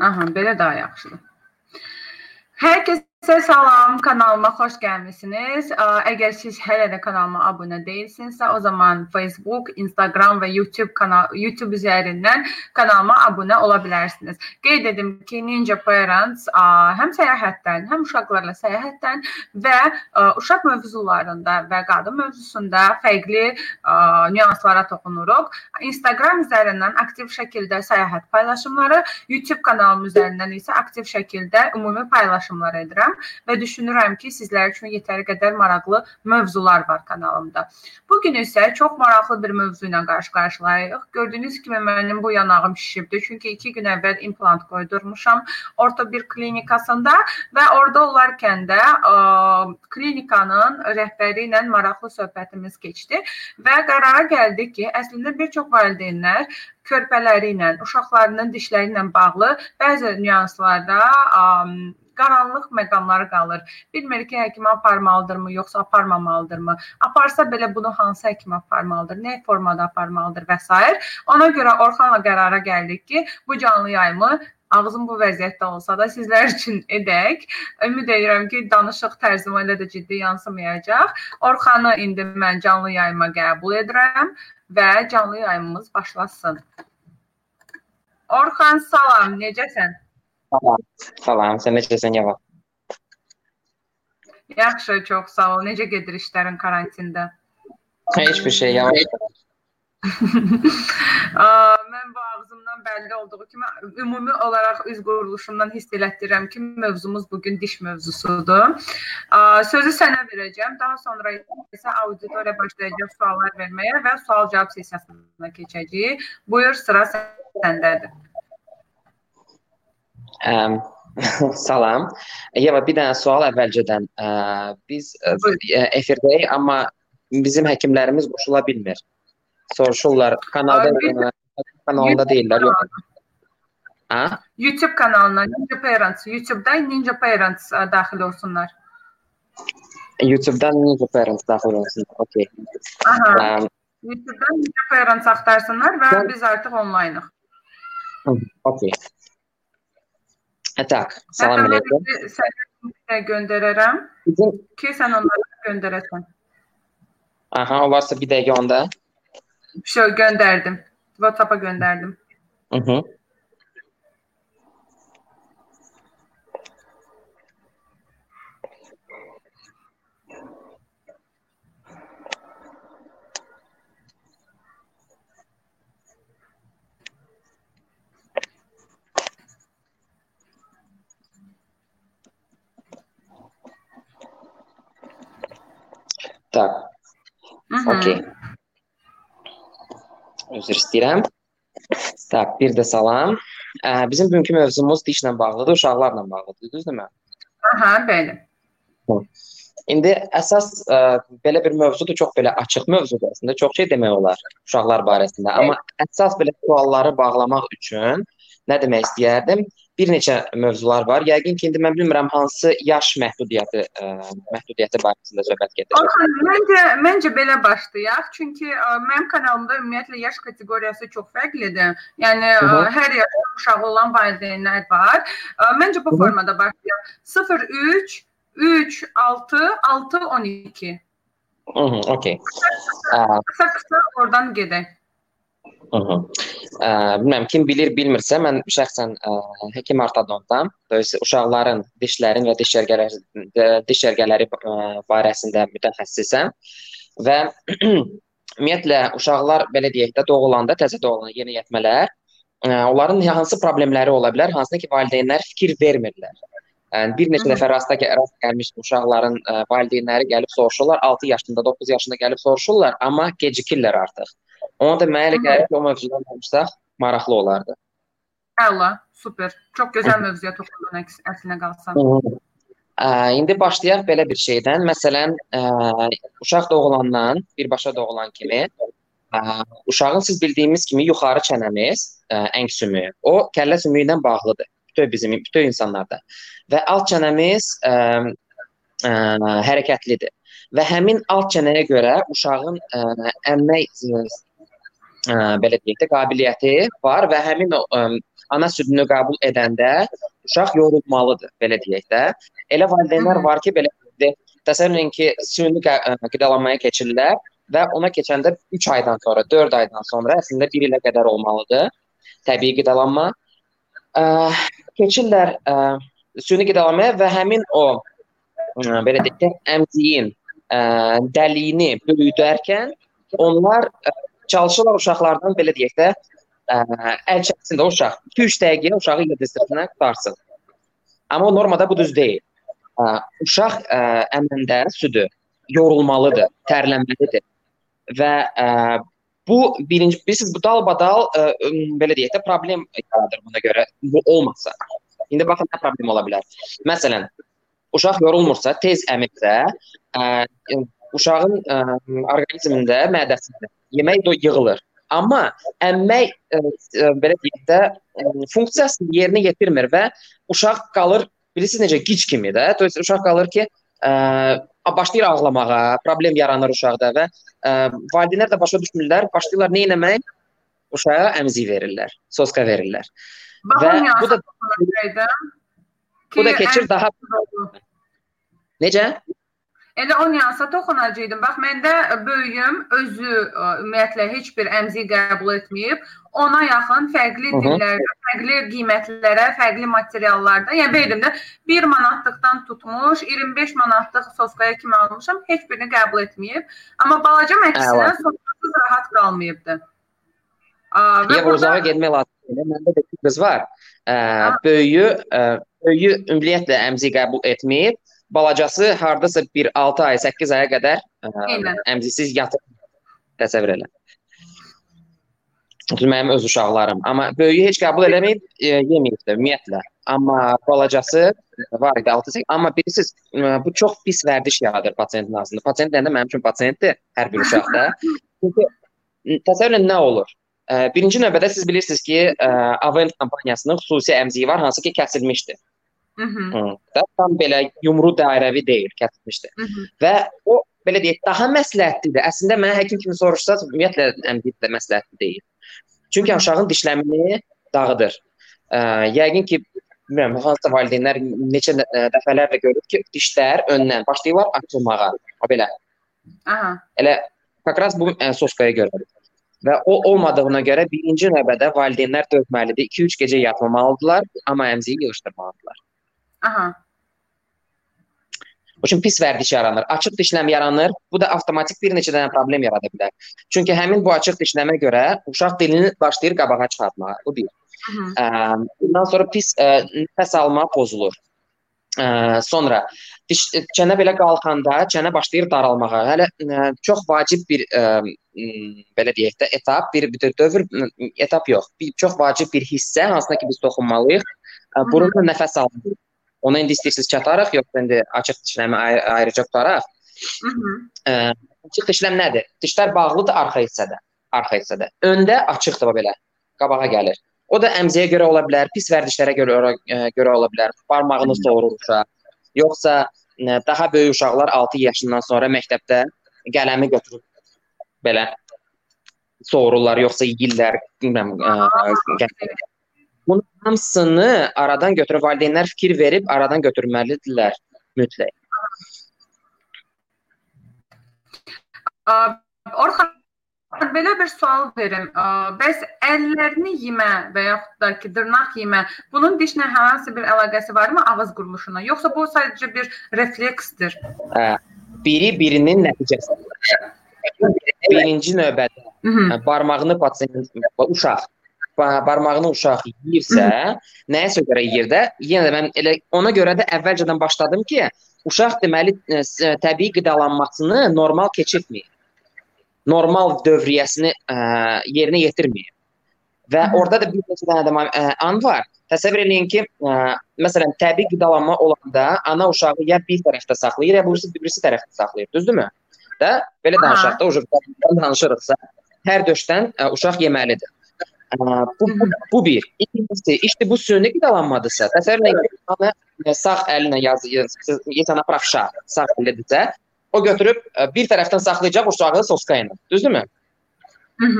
Aha, belə daha yaxşıdır. Hər kəs Sizə salam, kanalıma xoş gəlmisiniz. Əgər siz hələ də kanalıma abunə deyilsinizsə, o zaman Facebook, Instagram və YouTube kanal YouTube üzərindən kanalıma abunə ola bilərsiniz. Qeyd edim ki, Ninja Parents həm səyahətdən, həm uşaqlarla səyahətdən və uşaq mövzularında və qadın mövzusunda fərqli nüanslara toxunuruq. Instagram üzərindən aktiv şəkildə səyahət paylaşımları, YouTube kanalım üzərindən isə aktiv şəkildə ümumi paylaşımlar edirəm və düşünürəm ki, sizlər üçün yetəri qədər maraqlı mövzular var kanalımda. Bu gün isə çox maraqlı bir mövzu ilə qarşı-qarşıyayıq. Gördüyünüz kimi mənim bu yanağım şişibdi, çünki 2 gün əvvəl implant qoydurmuşam orta bir klinikasında və orada olarkən də ə, klinikanın rəhbəri ilə maraqlı söhbətimiz keçdi və qərara gəldik ki, əslində bir çox valideynlər körpələri ilə, uşaqlarının dişləri ilə bağlı bəzi nüanslarda ə, qaranlıq məqamları qalır. Bilmir ki, həkimə aparmalıdırmı, yoxsa aparmamalıdırmı? Aparsa belə bunu hansı həkim aparmalıdır, nə formada aparmalıdır və s. Ona görə Orxanla qərara gəldik ki, bu canlı yayımı ağzım bu vəziyyətdə olsa da sizlər üçün edək. Ümid edirəm ki, danışıq tərzimə ilə də ciddi yansımayacaq. Orxanı indi mən canlı yayıma qəbul edirəm və canlı yayımımız başlasın. Orxan, salam, necəsən? Salam. Salam. Sən necəsən, Yava? Yaxşı, çox sağ ol. Necə gedir işlərin karantində? Heç bir şey, yavaş. mən bu ağzımdan bəlli olduğu kimi ümumi olaraq üz quruluşumdan hiss elətdirirəm ki, mövzumuz bu gün diş mövzusudur. Sözü sənə verəcəm. Daha sonra isə auditoriya başlayacaq suallar verməyə və sual-cavab sessiyasına keçəcəyik. Buyur, sıra səndədir. Um, salam. Yeva, bir dənə sual əvvəlcədən. Ə, biz ə, efirdəyik, amma bizim həkimlərimiz qoşula bilmir. Soruşurlar, kanalda ə, kanalında deyirlər, yox. Ha? YouTube kanalına Ninja Parents, YouTube-da Ninja Parents ə, daxil olsunlar. YouTube-dan Ninja Parents daxil olsun. Okay. Aha. Um, YouTube-dan Ninja Parents axtarsınlar və biz artıq onlaynıq. Okay. Tak, salam əleykum. Sənə göndərərəm ki, sən onları göndərəsən. Aha, o varsa bir dəqiqə onda. Şöyle gönderdim. WhatsApp'a gönderdim. Hı hı. Tak. Mhm. Okey. Üzr istəyirəm. Tak, bir də salam. Ə, bizim bugünkü mövzumuz dişlə bağlıdır, uşaqlarla bağlıdır, düzdürmü? Aha, bəli. İndi əsas ə, belə bir mövzudur, çox belə açıq mövzudur əslində. Çox şey demək olar uşaqlar barəsində, amma əsas belə sualları bağlamaq üçün nə demək istəyərdim? Bir neçə mövzular var. Yəqin ki, indi mən bilmirəm hansı yaş məhdudiyyəti ə, məhdudiyyəti barəsində söhbət gedir. Məncə məncə belə başlayaq. Çünki ə, mənim kanalımda ümumiyyətlə yaş kateqoriyası çox fərqlidir. Yəni ə, hər yaş uşağı olan valideynlər var. Ə, məncə bu Hı -hı. formada başlayaq. 0 3 3 6 6 12. Mhm, okey. Qısa-qısa oradan gedək. Hı -hı. Ə, bilmirəm kim bilir, bilmirsə, mən şəxsən ə, həkim ortodontam. Dolayısıyla uşaqların dişlərin və diş cərgələri diş cərgələri barəsində mütəxəssisəm və ümumiyyətlə uşaqlar belə deyək də doğulanda, təzə doğulan yeniyetmələr ə, onların hansı problemləri ola bilər, hansına ki valideynlər fikir vermirlər. Yəni bir neçə dəfə rastda rast gəlmiş uşaqların ə, valideynləri gəlib soruşurlar, 6 yaşında, 9 yaşında gəlib soruşurlar, amma gecikirlər artıq. Ona da mənə elə gəlir ki, o mövzudan danışsaq maraqlı olardı. Əla, super. Çox gözəl mövzuya toxundun əslinə qalsan. Ə, indi başlayaq belə bir şeydən. Məsələn, ə, uşaq doğulandan, birbaşa doğulan kimi ə, uşağın siz bildiyimiz kimi yuxarı çənəmiz, ə, əng sümüyü, o kəllə sümüyü ilə bağlıdır. Bütün bizim, bütün insanlarda. Və alt çənəmiz ə, ə, hərəkətlidir. Və həmin alt çənəyə görə uşağın ə, əmmək ə, belə deyək də qabiliyyəti var və həmin ə, ana südünü qəbul edəndə uşaq yorulmalıdır, belə deyək də. Elə valideynlər var ki, belə təsəvvür edin ki, süni qidalanmaya keçirlər və ona keçəndə 3 aydan sonra, 4 aydan sonra əslində 1 ilə qədər olmalıdır təbii qidalanma. Ə, keçirlər ə, süni qidalanmaya və həmin o ə, belə deyək də əmziyin ə, dəliyini böyüdərkən onlar ə, çalışırlar uşaqlardan belə deyək də ə, əl çəksin də uşaq 2-3 dəqiqəyə uşağı yedizdirsinə qutarsın. Amma normada bu düz deyil. Ə, uşaq ə, əmində südü yorulmalıdır, tərlənməlidir. Və ə, bu birinci bilirsiniz bu dalbadal ə, belə deyək də problem yaradır buna görə. Bu olmasa. İndi baxın nə problem ola bilər. Məsələn, uşaq yorulmursa, tez əmirsə, ə, uşağın ə, orqanizmində, mədəsində yemək yığılır. Amma əmmək ə, ə, belə deyək də ə, funksiyasını yerinə yetirmir və uşaq qalır bilirsiniz necə gic kimi də. То есть uşaq qalır ki, ə, başlayır ağlamağa, problem yaranır uşaqda və ə, valideynlər də başa düşmürlər, başlayırlar nə etmək? Uşağa əmzik verirlər, soska verirlər. Baxın, və bu da bu da keçir daha Necə? Elə o nüansa toxunacaqdım. Bax, məndə böyüyüm özü ə, ümumiyyətlə heç bir əmzik qəbul etməyib. Ona yaxın fərqli dillərdə, fərqli qiymətlərə, fərqli materiallarda, yəni belə deyim də 1 manatlıqdan tutmuş 25 manatlıq soskaya kimi almışam, heç birini qəbul etməyib. Amma balaca əksinə soskasız rahat qalmayıbdı. Və burada... uzağa getmək lazımdır. Məndə də bir qız var. Ə, böyüyü, ə, böyüyü ümumiyyətlə əmzik qəbul etməyib balacası hardasa bir 6 ay, 8 aya qədər ə, əmzisiz yatır. Təsəvvür elə. Mənim öz uşaqlarım. Amma böyüyü heç qəbul eləməyib, e, yeməyib də ümumiyyətlə. Amma balacası var idi 6 amma bilirsiniz, bu çox pis vərdiş yaradır pasiyentin ağzında. Pasiyent deyəndə mənim üçün pasiyentdir hər bir uşaqda. Çünki təsəvvür edin nə olur? Birinci növbədə siz bilirsiniz ki, Avent kompaniyasının xüsusi əmziyi var, hansı ki kəsilmişdi. Da tam belə yumru dairəvi deyil, -hı. Və o belə deyək, daha məsləhətlidir. Əslində mən həkim kimi soruşsaz, ümumiyyətlə əmdik də məsləhətli deyil. Çünki uşağın dişləmini dağıdır. Ə, yəqin ki, bilmirəm, hansısa valideynlər neçə dəfələrlə görüb ki, dişlər öndən başlayırlar açılmağa. O belə. Aha. Elə fakras bu ə, soskaya görədir. Və o olmadığına görə birinci növbədə valideynlər dözməlidir. 2-3 gecə yatmamalıdırlar, amma əmziyi yığışdırmalıdırlar. Aha. O üçün pis vərdiş yaranır. Açıq dişləm yaranır. Bu da avtomatik bir neçə dənə problem yarada bilər. Çünki həmin bu açıq dişləmə görə uşaq dilini başlayır qabağa çıxartmağa. Bu bir. Bundan sonra pis ə, nəfəs alma pozulur. Ə, sonra diş çənə belə qalxanda çənə başlayır daralmağa. Hələ ə, çox vacib bir ə, belə deyək də etap, bir, bir dövr etap yox. Bir çox vacib bir hissə hansına ki biz toxunmalıyıq. Burunla nəfəs almaq. Ona indi istəyirsiniz çataraq, yoxsa indi açıq dişləmə ayrı, ayrıca tutaraq? Mhm. Açıq dişləm nədir? Dişlər bağlıdır arxa hissədə, arxa hissədə. Öndə açıqdır belə, qabağa gəlir. O da əmziyə görə ola bilər, pis vərdişlərə görə görə ola bilər. Barmağını soğurur uşaq. Yoxsa daha böyük uşaqlar 6 yaşından sonra məktəbdə qələmi götürüb belə soğururlar, yoxsa yeyirlər, bilmirəm, Bunun hamısını aradan götürüb valideynlər fikir verib aradan götürməlidirlər mütləq. Orxan belə bir sual verim. Bəs əllərini yemə və yaxud da ki, dırnaq yemə, bunun dişlə hər hansı bir əlaqəsi varmı ağız quruluşuna, yoxsa bu sadəcə bir refleksdir? Hə, biri birinin nəticəsidir. Birinci növbədə Hı -hı. barmağını pasiyent uşaq barmağını uşaq yeyirsə, nəyəsə görə yeyir də, yenə də mən elə ona görə də əvvəlcədən başladım ki, uşaq deməli ə, e, təbii qidalanmasını normal keçirtmir. Normal dövriyyəsini ə, yerinə yetirmir. Və Hı -hı. orada da bir neçə dənə də ə, an var. Təsəvvür edin ki, ə, məsələn, təbii qidalanma olanda ana uşağı ya bir tərəfdə saxlayır, ya birisi birisi tərəfdə saxlayır, düzdürmü? Da belə danışaq da, o danışırıqsa, hər döşdən ə, uşaq yeməlidir. Bu, bu, bu bir. İkincisi, işte bu süni qidalanmadırsa, təsəvvür edin, sağ əlinə yazır, yetana pravşa sağ elədirsə, o götürüb bir tərəfdən saxlayacaq uşağı soska ilə. Düzdürmü?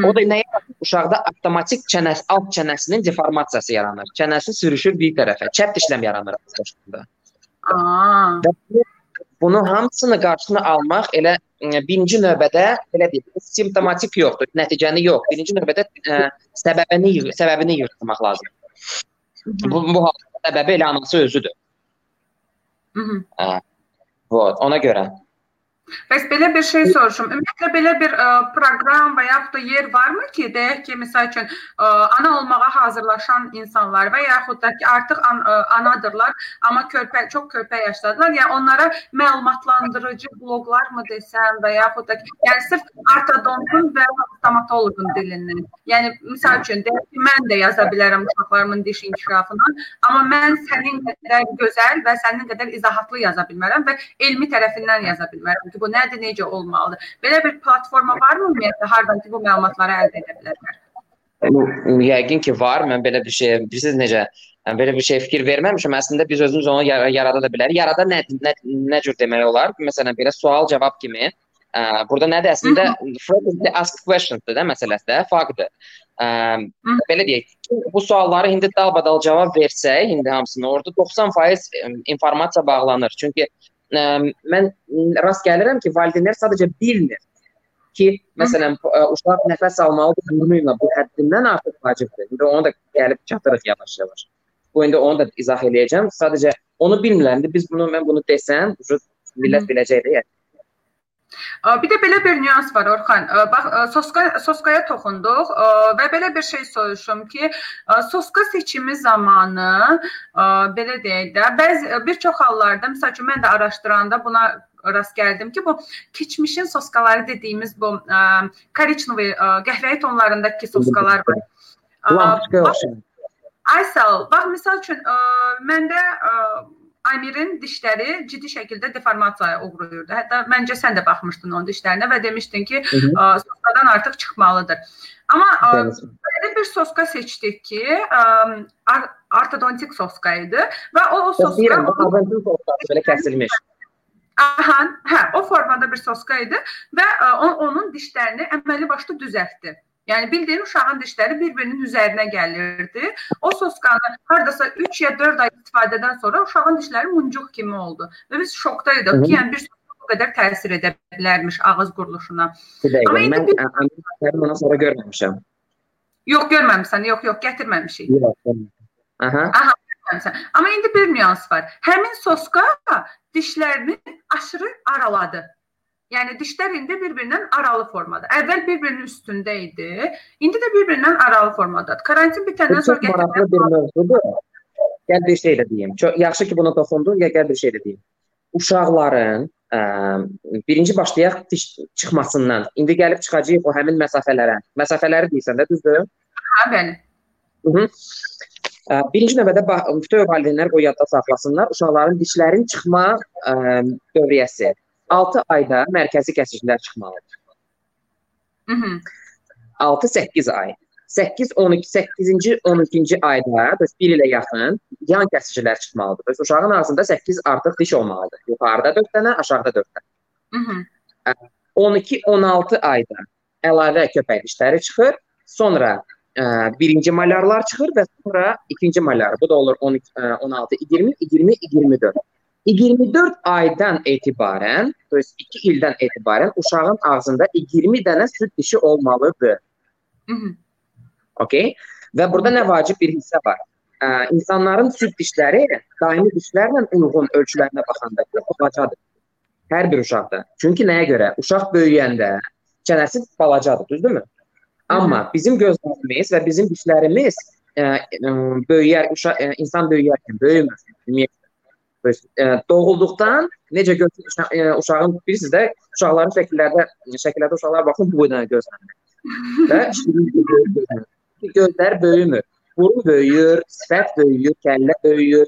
O da nə yaratır? Uşaqda avtomatik çənəs, alt çənəsinin deformasiyası yaranır. Çənəsi sürüşür bir tərəfə. Çəp dişləm yaranır aslında. Aa. Bunu hamısını qarşısını almaq elə e, birinci növbədə belə deyək, simptomatik yoxdur, nəticəni yox. Birinci növbədə ə, səbəbini səbəbini yırtmaq lazımdır. Bu bu halda səbəbi elə anası özüdür. Mhm. Vot, ona görə. Bəs belə bir şey soruşum. Ümumiyyətlə belə bir ə, proqram və yaxud da yer varmı ki, deyək ki, məsəl üçün ə, ana olmağa hazırlaşan insanlar və yaxud da ki, artıq an, ə, anadırlar, amma körpə çox körpə yaşdadılar. Yəni onlara məlumatlandırıcı bloqlar mı desəm və yaxud da ki, yəni sırf ortodontun və stomatoloqun dilindən. Yəni məsəl üçün deyək ki, mən də yaza bilərəm uşaqlarımın diş inkişafını, amma mən sənin qədər gözəl və sənin qədər izahatlı yaza bilmərəm və elmi tərəfindən yaza bilmərəm ki, bu nədir, necə olmalıdır? Belə bir platforma varmı ümumiyyətlə hardan ki, bu məlumatları əldə edə bilərlər? Yəqin ki, var. Mən belə bir şey, bilirsiniz necə? Yəni belə bir şey fikir verməmişəm. Əslində biz özümüz onu yar yarada da bilərik. Yarada nə, nə nə cür demək olar? Məsələn, belə sual-cavab kimi. Ə, burada nədir əslində? Frequently asked questions-dır da məsələsi də, fakt-dır. Ə, belə deyək, bu sualları indi dalbadal cavab versək, indi hamısını orada 90% informasiya bağlanır. Çünki mən rast gəlirəm ki, valideynlər sadəcə bilmir ki, məsələn, uşaq nəfəs almalıdır burnu ilə bu həddindən artıq vacibdir. İndi onu da gəlib çatırıq yavaş-yavaş. Bu indi onu da izah eləyəcəm. Sadəcə onu bilmirlər. İndi biz bunu mən bunu desəm, millət biləcək də. Yəni. Bir də belə bir nüans var Orxan. Bax Soska Soskaya toxunduq və belə bir şey soruşum ki, Soska seçimi zamanı belə deyək də bəzi bir çox hallarda məsəl üçün mən də araşdıranda buna rast gəldim ki, bu keçmişin soskaları dediyimiz bu kariçnovi qəhvəyi tonlarındakı soskalar var. Lampoçka. Aysel, bax məsəl üçün məndə Amirin dişləri ciddi şəkildə deformasiyaya uğrayırdı. Hətta məncə sən də baxmışdın onun dişlərinə və demişdin ki, ə, soskadan artıq çıxmalıdır. Amma ə, belə bir soska seçdik ki, ə, ortodontik soska idi və o o soska Deyirəm, ortodontik soska belə kəsilmiş. Aha, hə, o formada bir soska idi və ə, onun dişlərini əməli başda düzəltdi. Yəni bildiyin uşağın dişləri bir-birinin üzərinə gəlirdi. O soskanı hardasa 3 ya 4 ay istifadədən sonra uşağın dişləri muncuq kimi oldu. Və biz şokdaydıq ki, yəni bir bu qədər təsir edə bilərmiş ağız quruluşuna. Amma indi mən bir... Amirləri ondan sonra görməmişəm. Yox, görməmisən. Yox, yox, gətirməmişik. Yox. Aha. Aha, görməmisən. Amma indi bir nüans var. Həmin soska dişlərini aşırı araladı. Yəni dişlər indi bir-birindən aralı formada. Əvvəl bir-birinin üstündə idi, indi də bir-birindən aralı formadadır. Karantin bitəndən sonra çox maraqlı bir mövzudur. Gəl bir şey də deyim. Çox yaxşı ki, buna toxundun. Ya gəl bir şey də deyim. Uşaqların ə, birinci başlayaq diş çıxmasından. İndi gəlib çıxacağıq o həmin məsafələrə. Məsafələri deyirsən də, düzdür? Hə, bəli. Ə, birinci növbədə bütün valideynlər qoy yadda saxlasınlar uşaqların dişlərin çıxma ə, dövriyyəsi. 6 ayda mərkəzi kəsicilər çıxmalıdır. Mhm. 6-8 ay. 8 12 8-ci 12-ci ayda, bəs 1 ilə yaxın yan kəsicilər çıxmalıdır. Bəs uşağın ağzında 8 artıq diş olmalıdır. Yuxarıda 4 dənə, aşağıda 4 dənə. Mhm. 12-16 ayda əlavə köpək dişləri çıxır. Sonra ə, birinci malyarlar çıxır və sonra ikinci malyar. Bu da olur 12 ə, 16 20 20 24. 24 aydan etibarən, to есть 2 ildən etibarən uşağın ağzında 20 dənə süd dişi olmalıdır. Mhm. Okay? Və burada nə vacib bir hissə var. Ə, insanların süd dişləri daimi dişlərlə uyğun ölçülərinə baxanda balacadır. Hər bir uşaqda. Çünki nəyə görə? Uşaq böyüyəndə çənəsi balacadır, düzdürmü? Amma bizim gözlərimiz və bizim dişlərimiz ə, ə, böyüyər, uşaq ə, insan böyüyərkən böyümür. Ümumiyyətlə e, doğulduqdan necə götürür e, uşağın bilirsiniz də uşaqların şəkillərdə şəkillərdə uşaqlar baxın bu boydan gözlənir. Və gözlər böyümür. Burun böyüyür, sifət böyüyür, kəllə böyüyür,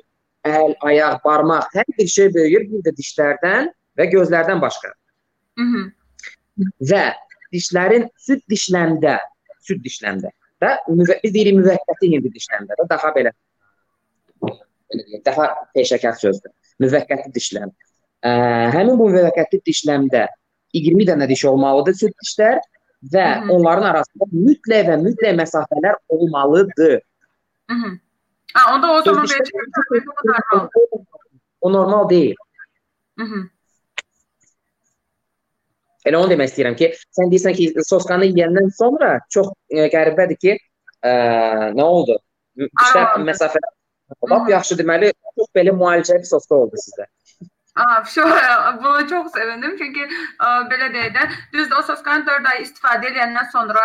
əl, ayaq, barmaq, hər bir şey böyüyür bir də dişlərdən və gözlərdən başqa. Mhm. Və dişlərin süd dişləndə, süd dişləndə və biz deyirik müvəqqəti hindi dişləndə də daha belə belə deyək, daha peşəkar sözdür. Müvəqqəti dişləm. Ə, həmin bu müvəqqəti dişləmdə 20 dənə diş olmalıdır süd dişlər və Hı -hı. onların arasında mütləq və mütləq məsafələr olmalıdır. Hı -hı. Ha, onda o zaman normal. O normal deyil. Hı -hı. Elə onu demək istəyirəm ki, sən deyirsən ki, soskanı yeyəndən sonra çox e, qəribədir ki, ə, nə oldu? İşte məsafə lap yaxşı deməli çox belə müalicəli soska oldu sizdə. Aa, şu, buna çok sevindim çünkü e, belə deyək də, düzdür o soskanı 4 ay istifadə edəndən sonra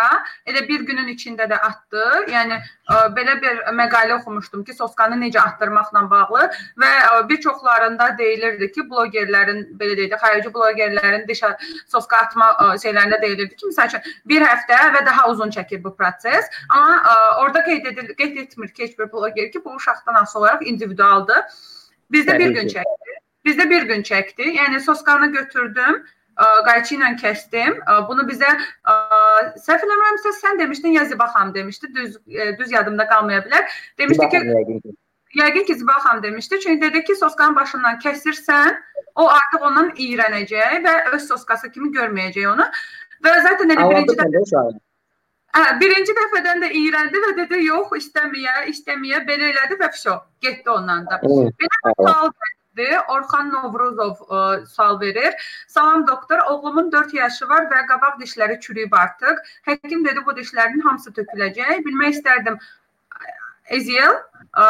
elə bir günün içində də atdı. Yəni e, belə bir məqalə oxumuşdum ki, soskanı necə atdırmaqla bağlı və e, bir çoxlarında deyilirdi ki, blogerlərin belə deyək də, xarici blogerlərin dişə soska atma şeylərində deyilirdi ki, məsəl üçün bir həftə və daha uzun çəkir bu proses. Amma orada qeyd edilir, qeyd etmir ki, heç bir bloger ki, bu uşaqdan asılı olaraq individualdır. Bizdə bir gün çəkdi. Bizdə bir gün çəkdi. Yəni soskanı götürdüm, qayçı ilə kəsdim. Bunu bizə səhv eləmirəmsə sən demişdin ya Ziba xanım demişdi. Düz düz yadımda qalmaya bilər. Demişdi ki Yəqin ki, Ziba xanım demişdi. Çünki dedi ki, soskanın başından kəsirsən, o artıq ondan iyrənəcək və öz soskası kimi görməyəcək onu. Və zaten elə birinci dəfə Hə, birinci dəfədən də iyrəndi və dedi, yox, istəməyə, istəməyə belə elədi və fişo, getdi ondan da. Belə sual idi. Orxan Novruzov ə, e, sual verir. Salam doktor, oğlumun 4 yaşı var və qabaq dişləri çürüyüb artıq. Həkim dedi bu dişlərin hamısı töküləcək. Bilmək istərdim. Eziel, ə,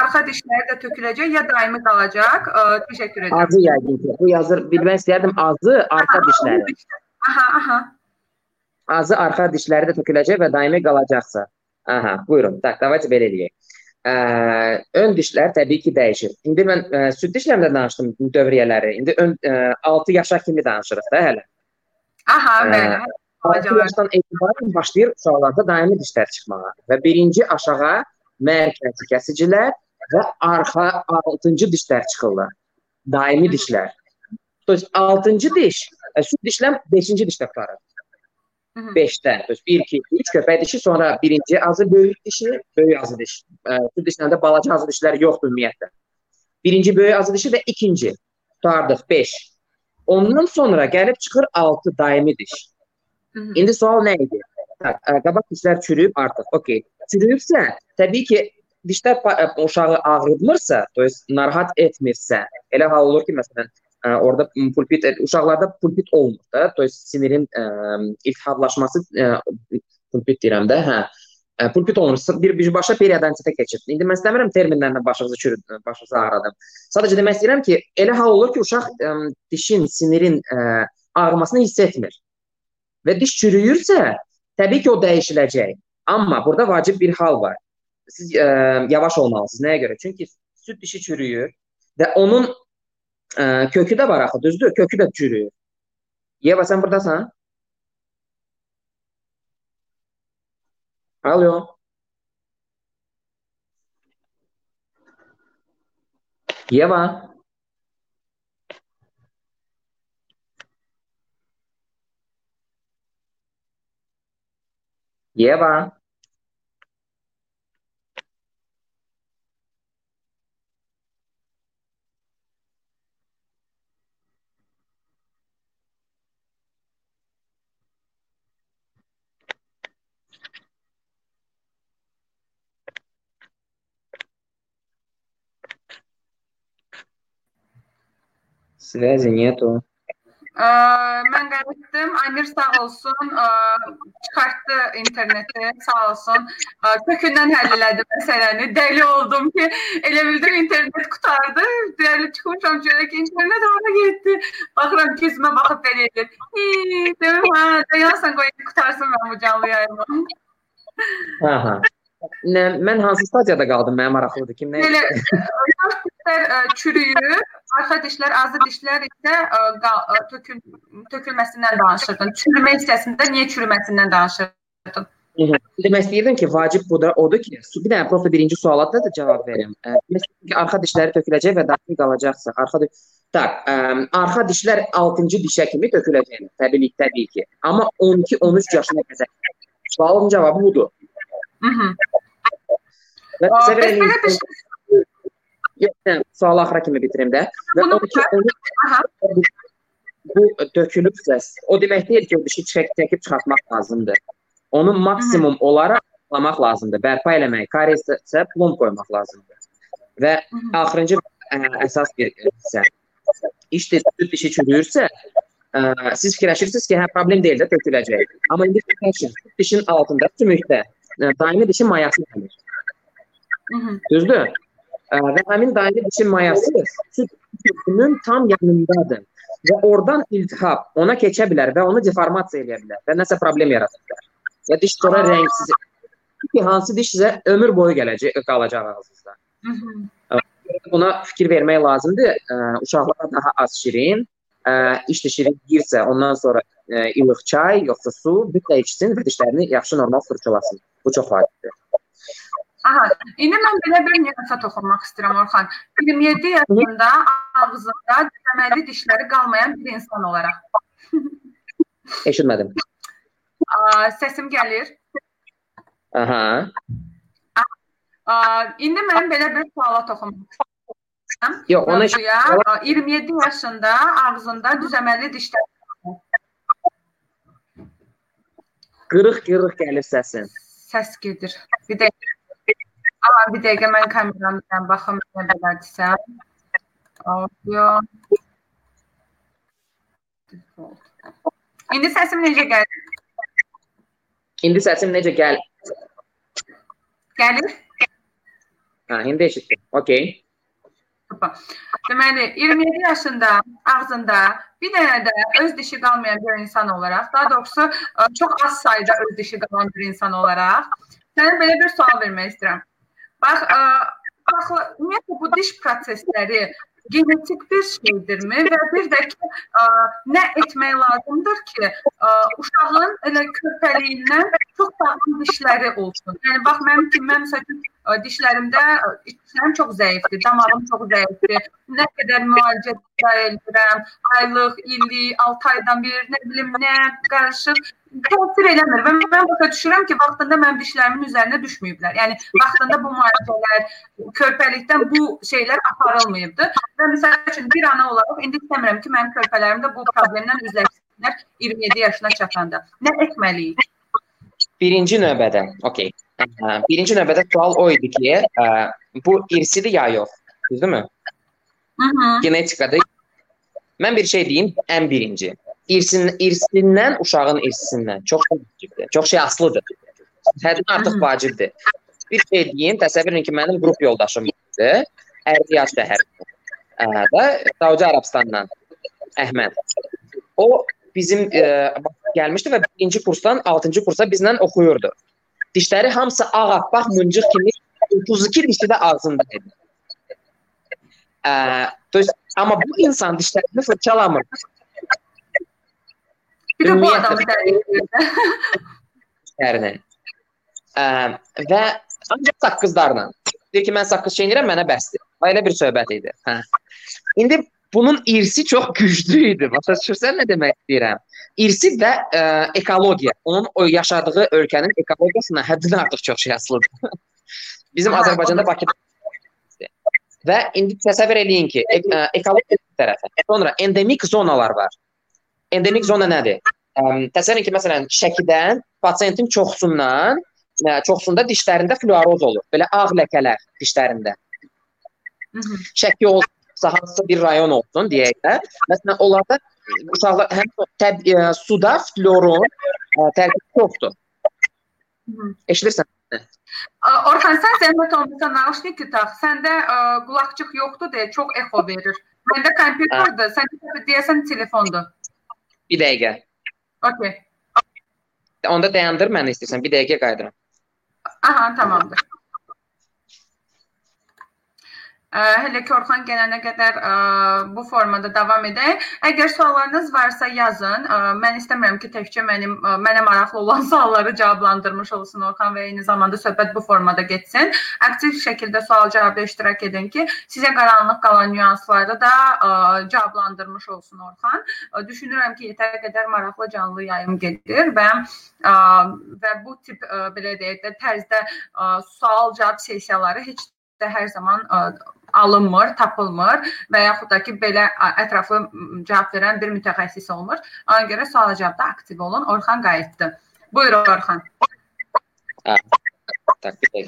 arxa dişləri də töküləcək ya daimi qalacaq? Ə, təşəkkür edirəm. Azı yəqin ki. Bu yazır, bilmək istərdim azı arxa dişləri. Aha, aha. Azı arxa dişləri də töküləcək və daimi qalacaqsa. Aha, buyurun. Tak, давайте belə eləyək. Ə, ön dişlər təbii ki, dəyişir. İndi mən ə, süd dişlərimdə danışdım dövriyyələri. İndi ön ə, 6 yaşa kimi danışırıq da hələ. Aha, bəli. 6 yaşdan etibarən başlayır uşaqlarda daimi dişlər çıxmağa və birinci aşağı mərkəzi kəsicilər və arxa 6-cı dişlər çıxırlar. Daimi dişlər. To 6-cı diş, süd dişləm 5-ci dişdə qurtarır. 5-dən. Düz 1 2 3 köpək dişi, sonra birinci azı böyük dişi, böyük azı diş. Süd dişlərində balaca azı dişlər yoxdur ümumiyyətlə. Birinci böyük azı dişi və ikinci tutardıq 5. Ondan sonra gəlib çıxır 6 daimi diş. Hı -hı. İndi sual nə idi? Qabaq dişlər çürüyüb artıq. Okay. Çürüyübsə, təbii ki, dişlər uşağı ağrıtmırsa, to есть narahat etmirsə, elə hal olur ki, məsələn, orada pulpit uşaqlarda pulpit olmur da. To есть sinirin ə, iltihablaşması ə, pulpit deyirəm də, hə. Ə, pulpit olmur. Bir birbaşa periodontitə keçir. İndi mən istəmirəm terminlərlə başınızı çürüd, başınızı ağrıdım. Sadəcə demək istəyirəm ki, elə hal olur ki, uşaq ə, dişin, sinirin ə, ağrımasını hiss etmir. Və diş çürüyürsə, təbii ki, o dəyişiləcək. Amma burada vacib bir hal var. Siz ə, yavaş olmalısınız. Nəyə görə? Çünki süd dişi çürüyür və onun Ə, kökü də var axı, düzdür? Kökü də çürüyür. Yeva sən burdasan? Alo. Yeva. Yeva. Связи nету. Ə, mən qayıtdım. Amir sağ olsun, ə, çıxartdı interneti, sağ olsun. Ə, kökündən həll elədi məsələni. Dəli oldum ki, elə bildim internet qutardı. Dəli çıxmışam görə ki, internet hara getdi. Baxıram ki, üzümə baxıb belə edir. Dedim, hə, dayansan qoy qutarsın mən bu canlı yayımı. Hə, hə. Nə, mən hansı stadiyada qaldım? Mənim maraqlıdır. Kim nə? Belə dişlər çürüyür, arxa dişlər, azı dişlər isə ə, tökül tökülməsindən danışırdın. Çürümə hissəsində niyə çürüməsindən danışırdın? Demək istəyirdim ki, vacib bu da odur ki, bir dənə profi birinci suala da, da cavab verim. Məsələn ki, arxa dişləri töküləcək və daxil qalacaqsa, arxa tak, ə, arxa dişlər 6-cı dişə kimi töküləcək. Təbii təbii ki. Amma 12-13 yaşına qədər. Sualın cavabı budur. Mhm. Yox, sualı axıra kimi bitirim də. Və 12 13 bu dökülübsə, o demək deyil ki, o dişi çək çəkib çıxartmaq lazımdır. Onu maksimum Hı -hı. olaraq saxlamaq lazımdır. Bərpa eləmək, karessə plomb qoymaq lazımdır. Və axırıncı ə, əsas bir hissə. İş süd dişi çürüyürsə, ə, siz fikirləşirsiniz ki, hə problem deyil də töküləcək. Amma indi fikirləşin, dişin altında sümükdə daimi dişin mayası gəlir. Düzdür? Və həmin daimi dişin mayası süd kökünün tam yanındadır. Və oradan iltihab ona keçə bilər və onu deformasiya edə bilər və nəsə problem yarada bilər. Və diş sonra rəngsiz ki, hansı diş sizə ömür boyu gələcək, qalacaq ağzınızda. Buna fikir vermək lazımdır. Uşaqlara daha az şirin, ə, işte şirin yeyirsə, ondan sonra ə, ilıq çay, yoxsa su mütləq içsin və dişlərini yaxşı normal fırçalasın. Bu çox vacibdir. Aha, indi mən belə bir nüansa toxunmaq istəyirəm Orxan. 27 yaşında ağzında deməli dişləri qalmayan bir insan olaraq. Eşitmədim. Səsim gəlir. Aha. İndi mən belə bir suala toxunmaq istəyirəm. Yox, onu 27 yaşında ağzında düzəməli dişlər. Qırıq-qırıq gəlir səsin. Səs gedir. Bir dəqiqə. Aa, bir dəqiqə mən kameramdan baxım nə belədirsə. Audio. İndi səsim necə gəlir? İndi səsim necə gəl? Gəlir? Hə, indi eşitdim. Okay. Deməli, 27 yaşında ağzında bir dənə də öz dişi qalmayan bir insan olaraq, daha doğrusu çox az sayda öz dişi qalan bir insan olaraq sənə belə bir sual vermək istəyirəm. Bax, bax, ümumiyyətlə bu diş prosesləri genetik bir şeydirmi və bir də ki, ə, nə etmək lazımdır ki, ə, uşağın elə körpəliyindən çox sağlam dişləri olsun. Yəni bax mənim kimi mən məsələn dişlərimdə dişlərim çox zəifdir, damağım çox zəifdir. Nə qədər müalicə edirəm, aylıq, illik, 6 aydan bir, nə bilim nə, qarışıq təsir eləmir və mən başa düşürəm ki, vaxtında mənim dişlərimin üzərinə düşməyiblər. Yəni vaxtında bu müalicələr, körpəlikdən bu şeylər aparılmayıbdı. Və məsəl üçün bir ana olaraq indi istəmirəm ki, mənim körpələrim də bu problemlə üzləşsinlər 27 yaşına çatanda. Nə etməliyik? Birinci növbədə, okey. Birinci növbədə sual o idi ki, ə, bu irsidir ya yox, düzdürmü? Mhm. Genetikada mən bir şey deyim, ən birinci irsin irsindən uşağın irsindən çox vacibdir. Çox şey asılıdır. Həddən artıq vacibdir. Bir şey deyim, təsəvvür edin ki, mənim qrup yoldaşım idi. 50 yaş şəhərində. Və Səudi Ərəbistandan Əhməd. O bizim e, gəlmişdi və birinci kursdan 6-cı kursa bizlə oxuyurdu. Dişləri hamısı ağappaq, mıncıq kimi 32 dişi də ağzında idi. Ə, amma bu insan dişlərini fırçalamır. Bir də bu adam dəyişir. Dərinə. Və ancaq saqqızlarla. Deyir ki, mən saqqız çeynirəm, mənə bəsdir. Elə bir söhbət idi. Hə. İndi bunun irsi çox güclü idi. Başa düşürsən nə demək istəyirəm? İrsi və ə, ekologiya, onun o yaşadığı ölkənin ekologiyasına həddindən artıq çox şey asılıdır. Bizim ha, Azərbaycanda Bakıda və indi təsəvvür eləyin ki, e, ekologiya tərəfi. Sonra endemik zonalar var. Endemik zona nədir? Ə, təsəvvür edin ki, məsələn, Şəkidən pasiyentin çoxsundan ə, çoxsunda dişlərində fluoroz olur. Belə ağ ləkələr dişlərində. Hı -hı. Olsa hansısa bir rayon olsun deyək də. Məsələn, onlarda uşaqlar həm təb ə, suda fluoron ə, tərkibi çoxdur. Eşidirsən? Orxan, sən zəhmət olmasa nauşniki tax. Səndə ə, qulaqçıq yoxdur deyə çox echo verir. Məndə kompüterdir, sən deyəsən telefondur. Bir dəqiqə. Okay. Onda dayandır məni istəyirsən. Bir dəqiqə qayıdıram. Aha, tamamdır. Hələ ki Orxan gələnə qədər ə, bu formada davam edək. Əgər suallarınız varsa yazın. Ə, mən istəmirəm ki, təkcə mənim ə, mənə maraqlı olan sualları cavablandırmış olsun Orxan və eyni zamanda söhbət bu formada getsin. Aktiv şəkildə sual-cavabda iştirak edin ki, sizə qaranlıq qalan nüansları da ə, cavablandırmış olsun Orxan. Ə, düşünürəm ki, yetər qədər maraqlı canlı yayım gedir və ə, və bu tip ə, belə deyək də tərzdə sual-cavab sessiyaları heç də hər zaman ə, alınmır, tapılmır və yaxud da ki, belə ətraflı cavab verən bir mütəxəssis olmur. Ona görə sual-cavabda aktiv olun. Orxan qayıtdı. Buyur Orxan. Dəqiqə.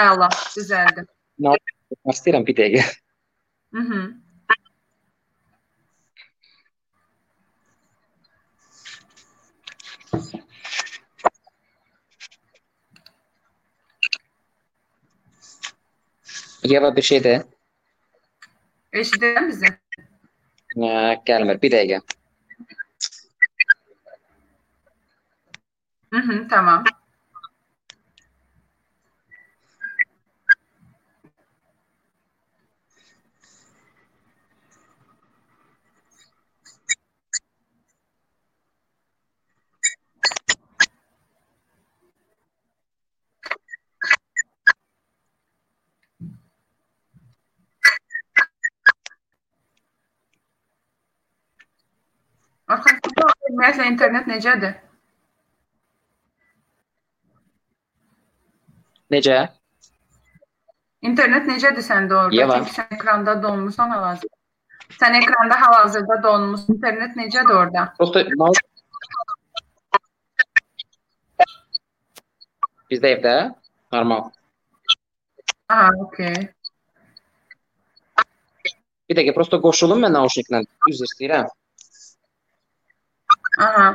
Əla, düzəldi. Nə istəyirəm bir dəqiqə. Mhm. Yeva bir şey de. Eşidirəm bizi. Ə, gəlmir. Bir dəqiqə. Mhm, tamam. Ümumiyyətlə internet necədir? Necə? İnternet necədir səndə orada? Yeva. Çünki sən ekranda donmusan hal-hazırda. Sən ekranda hal-hazırda donmusan. İnternet necədir orada? Prosta Bizdə evdə normal. Aha, okey. Bir dəqiqə prosta qoşulum mən nauşniklə. Üzr istəyirəm. Aha.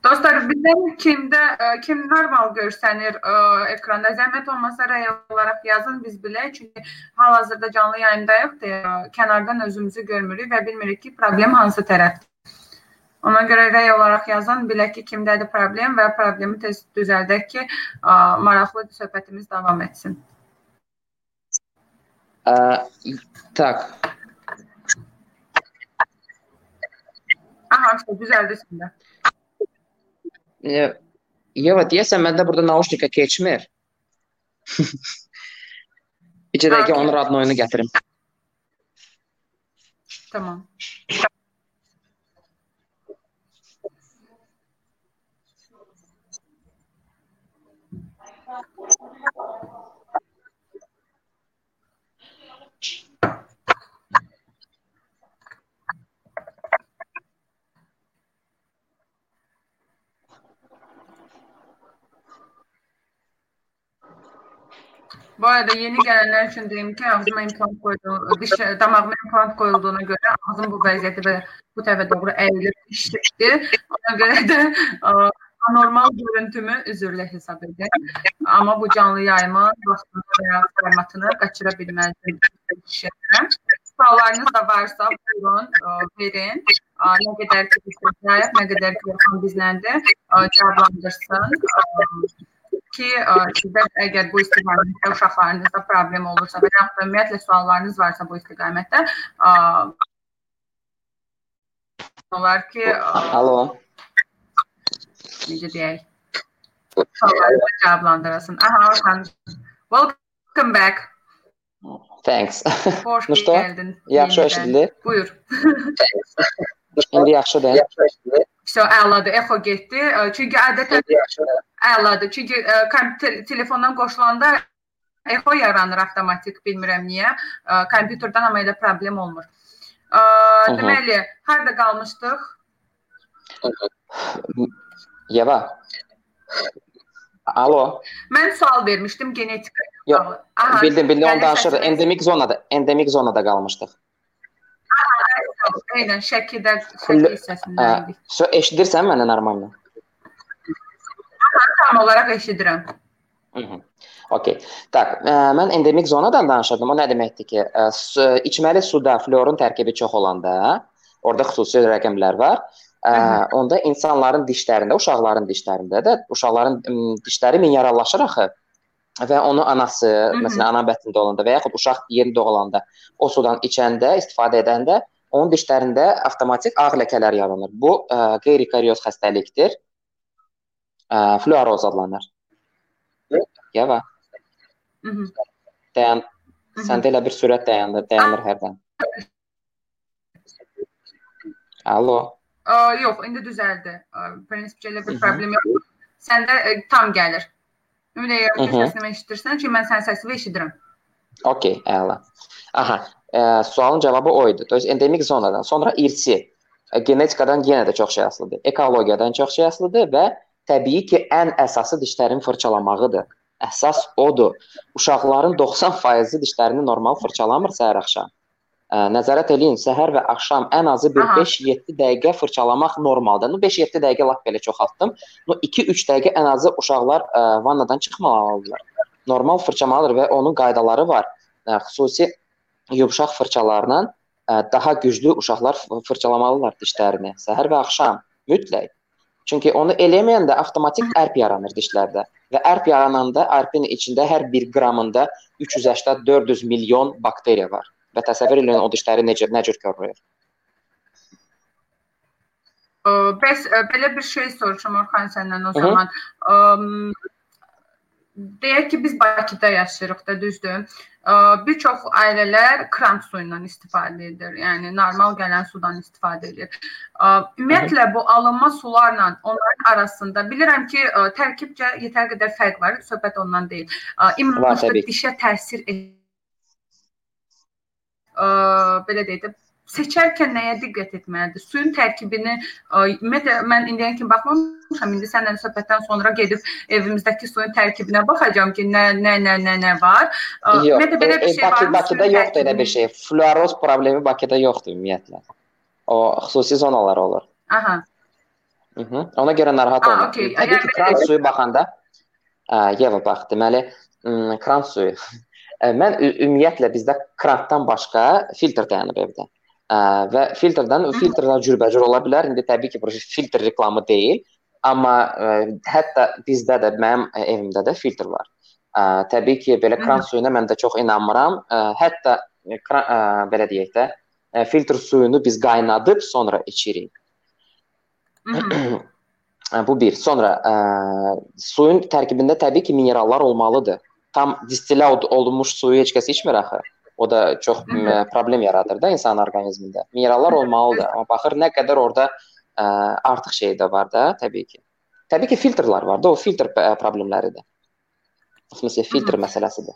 Dostlar, bizdən kimdə ə, kim normal görsənir ə, ekranda zəhmət olmasa rəy olaraq yazın biz bilək. Çünki hal-hazırda canlı yayındayıq deyə kənardan özümüzü görmürük və bilmirik ki, problem hansı tərəfdir. Ona görə rəy olaraq yazın, bilək ki, kimdədir problem və problemi tez düzəldək ki, ə, maraqlı söhbətimiz davam etsin. Ə, tak. Aha, işte düzəldi səndə. Ə, Yeva deyəsən məndə burada nauşnika keçmir. İki dəqiqə Okey. onun adını oyunu gətirim. Tamam. Bu arada yeni gelenler için diyeyim ki ağzıma implant koydu, diş, damağıma implant koyulduğuna göre ağzım bu vəziyyəti və bu tərəfə doğru əyilib işləkdi. Ona görə də ə, anormal görüntümü üzürlə hesab edin. Amma bu canlı yayımı vaxtında və ya formatını qaçıra bilməzdim. Suallarınız da varsa buyurun ə, verin. Ə, Nə qədər ki nə qədər ki Orxan bizləndir, ə, cavablandırsın. Ə, ki ə, sizdə əgər bu istiqamətdə uşaqlarınızda problem olursa və ya ümumiyyətlə suallarınız varsa bu istiqamətdə ə, olar ki, ə, Alo. necə deyək, suallarınızı cavablandırasın. Aha, Orxan. Welcome back. Thanks. Xoş Ну что? gəldin. Yaxşı yenidən. eşidilir. Buyur. İndi yaxşıdır. So, əladır, echo getdi. Çünki adətən əladır. Çünki kompüter telefondan qoşulanda echo yaranır avtomatik, bilmirəm niyə. Kompüterdən amma elə problem olmur. Deməli, harda qalmışdıq? Yeva. Alo. Mən sual vermişdim genetika. Yox, Bildim, bildim. Onu səsiniz. Endemik zonada, endemik zonada qalmışdıq. Eynən, Şəkidə, Şəki hissəsindən idik. So, eşidirsən məni normal? Tam olaraq eşidirəm. Mhm. Okay. Tak, ə, mən endemik zonadan danışırdım. O nə deməkdir ki, ə, su, içməli suda florun tərkibi çox olanda, orada xüsusi rəqəmlər var. Ə, Mhm. onda insanların dişlərində, uşaqların dişlərində də uşaqların ım, dişləri minerallaşır axı. Və onu anası, Mhm. məsələn, ana bətnində olanda və yaxud uşaq yeni doğulanda o sudan içəndə, istifadə edəndə onun dişlərində avtomatik ağ ləkələr yaranır. Bu ə, qeyri-karyoz xəstəlikdir. Ə, fluoroz adlanır. Yava. Mhm. Dayan. Mhm. Səndə elə bir sürət dayandı, dayanır hərdən. Alo. Ə, yox, indi düzəldi. Prinsipcə elə bir problem yox. Səndə ə, tam gəlir. Ümid edirəm ki, səsini eşidirsən ki, mən sənin səsini eşidirəm. Okay, əla. Aha, ə, sualın cavabı o idi. То есть endemik zonadan sonra irsi, ə, genetikadan yenə də çox şey asılıdır. Ekologiyadan çox şey asılıdır və təbii ki, ən əsası dişlərin fırçalamağıdır. Əsas odur. Uşaqların 90% dişlərini normal fırçalamır səhər axşam. Ə, nəzarət eləyin, səhər və axşam ən azı bir 5-7 dəqiqə fırçalamaq normaldır. Nu 5-7 dəqiqə lap belə çoxaltdım. Nu 2-3 dəqiqə ən azı uşaqlar ə, vannadan çıxmamalıdırlar. Normal fırçalamalıdır və onun qaydaları var. Ə, xüsusi yumşaq fırçalarla ə, daha güclü uşaqlar fırçalamalılar dişlərini səhər və axşam mütləq. Çünki onu eləməyəndə avtomatik ərp yaranır dişlərdə və ərp yarananda ərpin içində hər 1 qramında 380-400 milyon bakteriya var. Və təsəvvür edin o dişləri necə nə cür korlayır. Bəs belə bir şey soruşum Orxan səndən o zaman. Hı -hı. Deyək ki, biz Bakıda yaşayırıq da, düzdür? Bir çox ailələr kran suyundan istifadə edir. Yəni normal gələn sudan istifadə edir. Ümumiyyətlə bu alınma sularla onların arasında bilirəm ki, tərkibcə yetər qədər fərq var. Söhbət ondan deyil. İmmunitə dişə təsir edir belə deyək də seçərkən nəyə diqqət etməlidir? Suyun tərkibini ümumiyyətlə mən indiyə kimi baxmamışam. İndi səndən söhbətdən sonra gedib evimizdəki suyun tərkibinə baxacağam ki, nə nə nə nə nə var. Ümumiyyətlə belə bir şey Bakı, var. Bakıda yoxdur elə bir şey. Fluoroz problemi Bakıda yoxdur ümumiyyətlə. O xüsusi zonalar olur. Aha. Mhm. Ona görə narahat olma. Okay. Təbii ki, kran suyu baxanda Yeva bax, deməli, kran suyu Mən ümumiyyətlə bizdə krantdan başqa filtr dayanıb evdə. Və filtrdən filtrlər cürbəcür ola bilər. İndi təbii ki, bu filtr reklamı deyil, amma hətta bizdə də mənim evimdə də filtr var. Təbii ki, belə kran suyuna mən də çox inanmıram. Hətta kran, belə deyək də, filtr suyunu biz qaynadıb sonra içirik. bu bir. Sonra ə, suyun tərkibində təbii ki, minerallar olmalıdır tam distillə olunmuş suyu heç kəs içmir axı O da çox problem yaradır da insan orqanizmində. Minerallar olmalıdır, amma baxır nə qədər orada ə, artıq şey də var da, təbii ki. Təbii ki, filtrlər var da, o filtr problemləridir. Məsələn, filtr məsələsidir.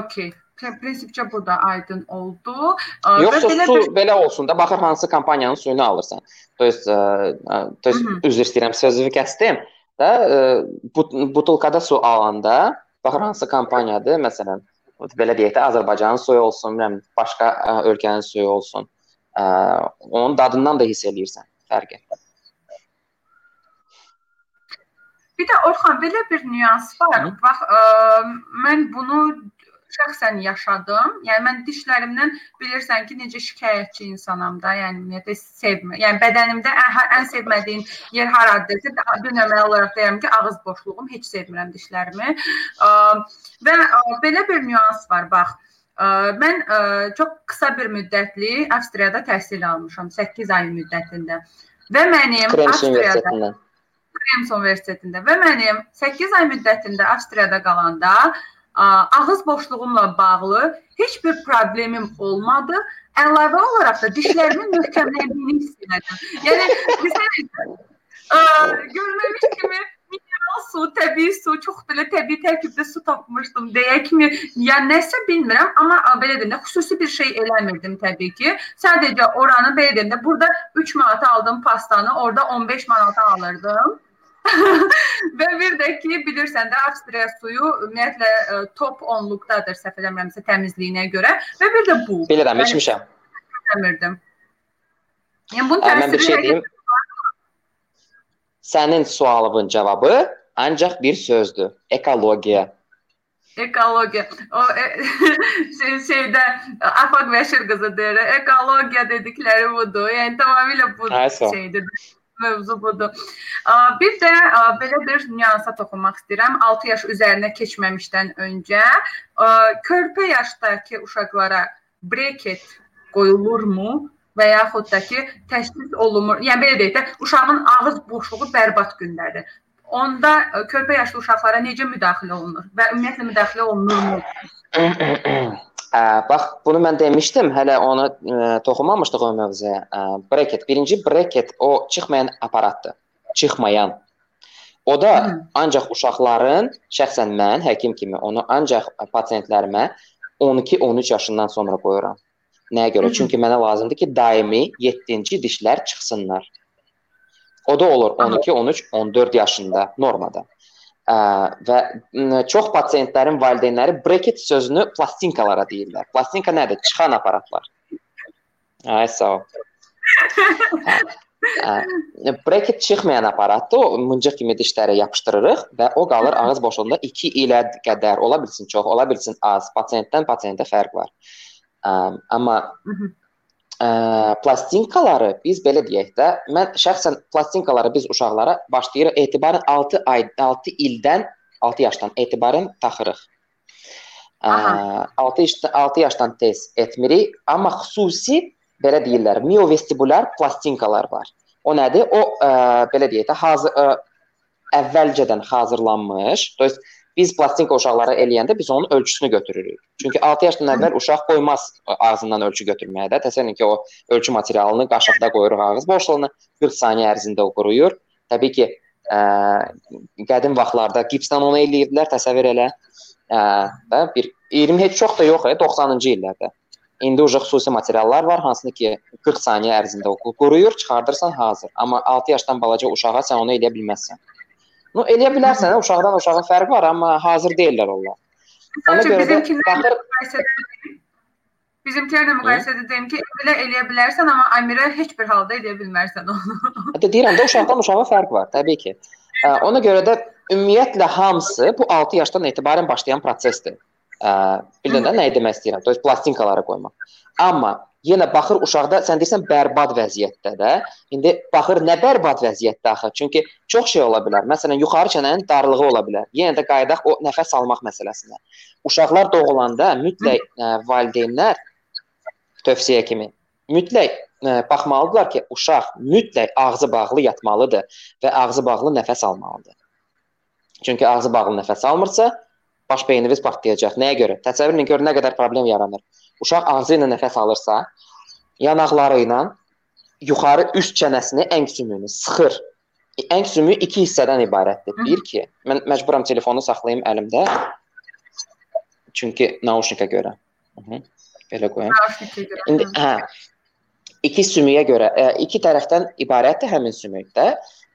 Okay. Prinsipcə bu da aydın oldu. Yoxsa belə su bir... belə olsun da, baxır hansı kompaniyanın suyunu alırsan. To есть, to есть üzr istəyirəm, sözünü kəsdim. Da but butulkada su alanda Baxır hansı kampaniyadır, məsələn, belə deyək də Azərbaycanın suyu olsun, bilmirəm, başqa ə, ölkənin suyu olsun. Ə, onun dadından da hiss eləyirsən fərqi. Bir də Orxan belə bir nüans var. Hı? Bax, ə, mən bunu şəxsən yaşadım. Yəni mən dişlərimdən bilirsən ki, necə şikayətçi insanam da. Yəni ümumiyyətlə sevmir. Yəni bədənimdə ən, ən sevmədiyim yer haradır? Dünəmək olaraq deyirəm ki, ağız boşluğum, heç sevmirəm dişlərimi. Və belə bir nüans var, bax. Mən çox qısa bir müddətli Avstriyada təhsil almışam, 8 ay müddətində. Və mənim Krems Avstriyada Krems Universitetində və mənim 8 ay müddətində Avstriyada qalanda ağız boşluğumla bağlı heç bir problemim olmadı. Əlavə olaraq da dişlərimin möhkəmləndiyini hiss etdim. Yəni məsələn görməmiş kimi mineral su, təbii su, çox belə təbii tərkibdə su tapmışdım deyəkmi? Ya nəsə bilmirəm, amma belə deyim də xüsusi bir şey eləmirdim təbii ki. Sadəcə oranı belə deyim də burada 3 manata aldığım pastanı orada 15 manata alırdım. Və bir də ki, bilirsən də Avstriya suyu ümumiyyətlə e, top 10-luqdadır, səhv eləmirəmsə təmizliyinə görə və bir də bu. Bilirəm, içmişəm. Bilmirdim. Yəni bunun təsiri mən bir şey deyim. Sənin sualının cavabı ancaq bir sözdür. Ekologiya. Ekologiya. O e, şey, şeydə Afaq Bəşir qızı deyir. Ekologiya dedikləri budur. Yəni tamamilə bu şeydir mövzu budur. Bir də belə bir nüansa toxunmaq istəyirəm. 6 yaş üzərinə keçməmişdən öncə körpə yaşdakı uşaqlara breket qoyulurmu? və yaxud da ki, təşxis olunmur. Yəni belə deyək də, uşağın ağız boşluğu bərbad gündədir. Onda körpə yaşlı uşaqlara necə müdaxilə olunur və ümumiyyətlə müdaxilə olunurmu? Ə, bax, bunu mən demişdim, hələ onu ə, toxunmamışdıq o mövzuya. Ə, bracket, birinci bracket o çıxmayan aparatdır. Çıxmayan. O da Hı. ancaq uşaqların, şəxsən mən həkim kimi onu ancaq pasientlərimə 12-13 yaşından sonra qoyuram. Nəyə görə? Hı -hı. Çünki mənə lazımdır ki, daimi 7-ci dişlər çıxsınlar. O da olur 12, 13, 14 yaşında normada. Ə, və çox pasientlərin valideynləri bracket sözünü plastinkalara deyirlər. Plastinka nədir? Çıxan aparatlar. Ay sağ ol. Ə, bracket çıxmayan aparatdır. O mıncıq kimi dişlərə yapışdırırıq və o qalır ağız boşluğunda 2 ilə qədər, ola bilsin çox, ola bilsin az. Pasientdən pasientə fərq var. Amma ə, plastinkaları biz belə deyək də, mən şəxsən plastinkaları biz uşaqlara başlayırıq etibarən 6 ay 6 ildən 6 yaşdan etibarən taxırıq. Ə, 6 yaş 6 yaşdan tez etmirik, amma xüsusi belə deyirlər, miovestibulyar plastinkalar var. O nədir? O ə, belə deyək də, hazır ə, əvvəlcədən hazırlanmış, to есть biz plastinka uşaqlara eləyəndə biz onun ölçüsünü götürürük. Çünki 6 yaşdan əvvəl uşaq qoymaz ağzından ölçü götürməyə də. Təsəvvür edin ki, o ölçü materialını qaşıqda qoyuruq ağız boşluğuna, 40 saniyə ərzində o quruyur. Təbii ki, ə, qədim vaxtlarda gipsdən onu eləyirdilər, təsəvvür elə. Ə, və bir 20 heç çox da yox, 90-cı illərdə. İndi uje xüsusi materiallar var, hansını ki 40 saniyə ərzində o quruyur, çıxardırsan hazır. Amma 6 yaşdan balaca uşağa sən onu eləyə bilməzsən. No eləyə bilərsən, uşaqdan uşağın fərqi var, amma hazır deyillər onlar. Ona görə baxır Bizimkilərlə müqayisədə deyim ki, belə eləyə bilərsən, amma Amirə heç bir halda eləyə bilmərsən onu. Hətta deyirəm də uşaqdan uşağa fərq var, təbii ki. Ona görə də ümumiyyətlə hamısı bu 6 yaşdan etibarən başlayan prosesdir. Bir də nə demək istəyirəm? To plastinkaları qoymaq. Amma yenə baxır uşaqda sən deyirsən bərbad vəziyyətdə də. İndi baxır nə bərbad vəziyyətdə axı? Çünki çox şey ola bilər. Məsələn, yuxarı çənənin darlığı ola bilər. Yenə də qayıdaq o nəfəs almaq məsələsinə. Uşaqlar doğulanda mütləq ə, valideynlər tövsiyə kimi mütləq ə, baxmalıdırlar ki, uşaq mütləq ağzı bağlı yatmalıdır və ağzı bağlı nəfəs almalıdır. Çünki ağzı bağlı nəfəs almırsa, baş beyniniz partlayacaq. Nəyə görə? Təsəvvür edin gör nə qədər problem yaranır. Uşaq ağzı ilə nəfəs alırsa, yanaqları ilə yuxarı üst çənəsini, ən sümüyünü sıxır. Ən sümüyü iki hissədən ibarətdir. Bir ki, mən məcburam telefonu saxlayım əlimdə. Çünki naushnika görə. Hı -hı. Belə qoyum. İndi hə iki sümüyə görə, e, iki tərəfdən ibarətdir həmin sümükdə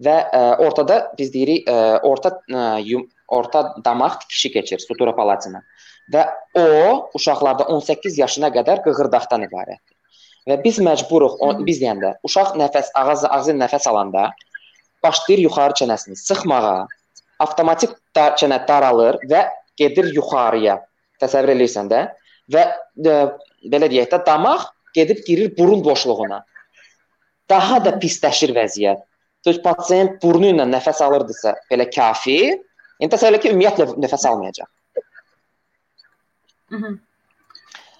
və ə, e, ortada biz deyirik ə, e, orta ə, yum, orta damaq tikişi keçir, sutura palatina. Və o uşaqlarda 18 yaşına qədər qığırdaqdan ibarətdir. Və biz məcburuq, o, biz deyəndə uşaq nəfəs ağız ağzı nəfəs alanda başlayır yuxarı çənəsini sıxmağa, avtomatik dar, çənə daralır və gedir yuxarıya. Təsəvvür eləyirsən də və də, belə deyək də damaq gedib girir burun boşluğuna. Daha da pisləşir vəziyyət. Söz pasiyent burnu ilə nəfəs alırdısa, belə kafi, Təsəvvür ki, ümumiyyətlə nəfəs almayacaq.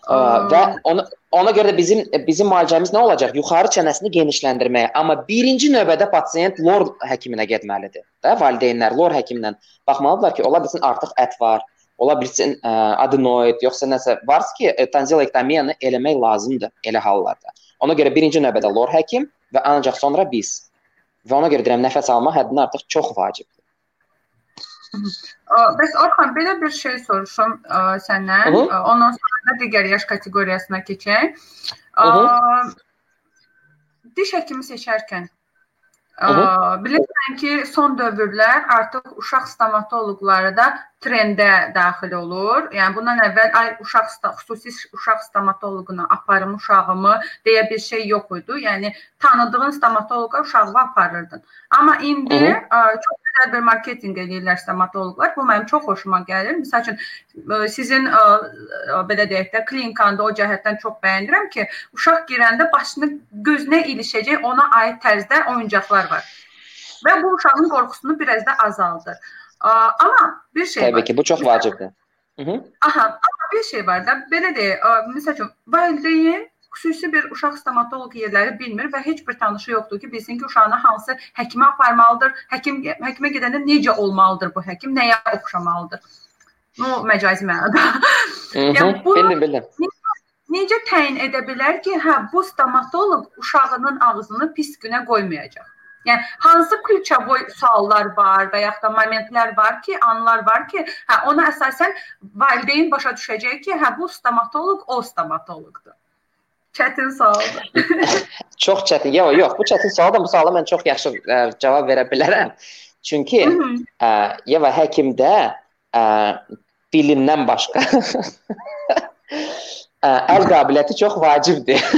Və ona ona görə də bizim bizim müalicəmiz nə olacaq? Yuxarı çənəsini genişləndirməyə. Amma birinci növbədə pasiyent lor həkiminə getməlidir. Da valideynlər lor həkimindən baxmalıdırlar ki, ola bilsin artıq ət var, ola bilsin ə, adenoid, yoxsa nəsə varsa ki, tanzilektomiyanı eləmək lazımdır elə hallarda. Ona görə birinci növbədə lor həkim və ancaq sonra biz. Və ona görə deyirəm nəfəs alma həddini artıq çox vacibdir. Bəs Orxan, belə bir şey soruşum ə, səndən. Hı -hı. Ondan sonra da digər yaş kateqoriyasına keçək. Ə, diş həkimi seçərkən ə, bilirsən ki, son dövrlər artıq uşaq stomatoloqları da trendə daxil olur. Yəni bundan əvvəl ay uşaq xüsusi uşaq stomatoloquna aparım uşağımı deyə bir şey yox idi. Yəni tanıdığın stomatoloqa uşağı aparırdın. Amma indi ə, çox gözəl bir marketinq eləyirlər stomatoloqlar. Bu mənim çox xoşuma gəlir. Məsəl üçün ə, sizin ə, belə deyək də klinikanda o cəhətdən çox bəyənirəm ki, uşaq girəndə başını gözünə ilişəcək ona aid tərzdə oyuncaqlar var. Və bu uşağın qorxusunu biraz da azaldır. Amma bir şey Təbii var. ki, bu çox vacibdir. Mhm. Aha, amma bir şey var da, belə deyək, məsəl üçün valideyn xüsusi bir uşaq stomatoloq yerləri bilmir və heç bir tanışı yoxdur ki, bilsin ki, uşağını hansı həkimə aparmalıdır, həkim həkimə gedəndə necə olmalıdır bu həkim, nəyə oxşamalıdır. No məcazi mənada. yəni bu bildim, bildim. Necə təyin edə bilər ki, hə bu stomatoloq uşağının ağzını pis günə qoymayacaq? Yəni hansı ключевой suallar var və yaxud da momentlər var ki, anlar var ki, hə ona əsasən valideyn başa düşəcək ki, hə bu stomatoloq o stomatoloqdur. Çətin sualdır. çox çətin. Yox, yox, bu çətin sualdır. Bu suala mən çox yaxşı ə, cavab verə bilərəm. Çünki ə, Yeva həkimdə ə, dilimdən başqa ə, əl qabiliyyəti çox vacibdir.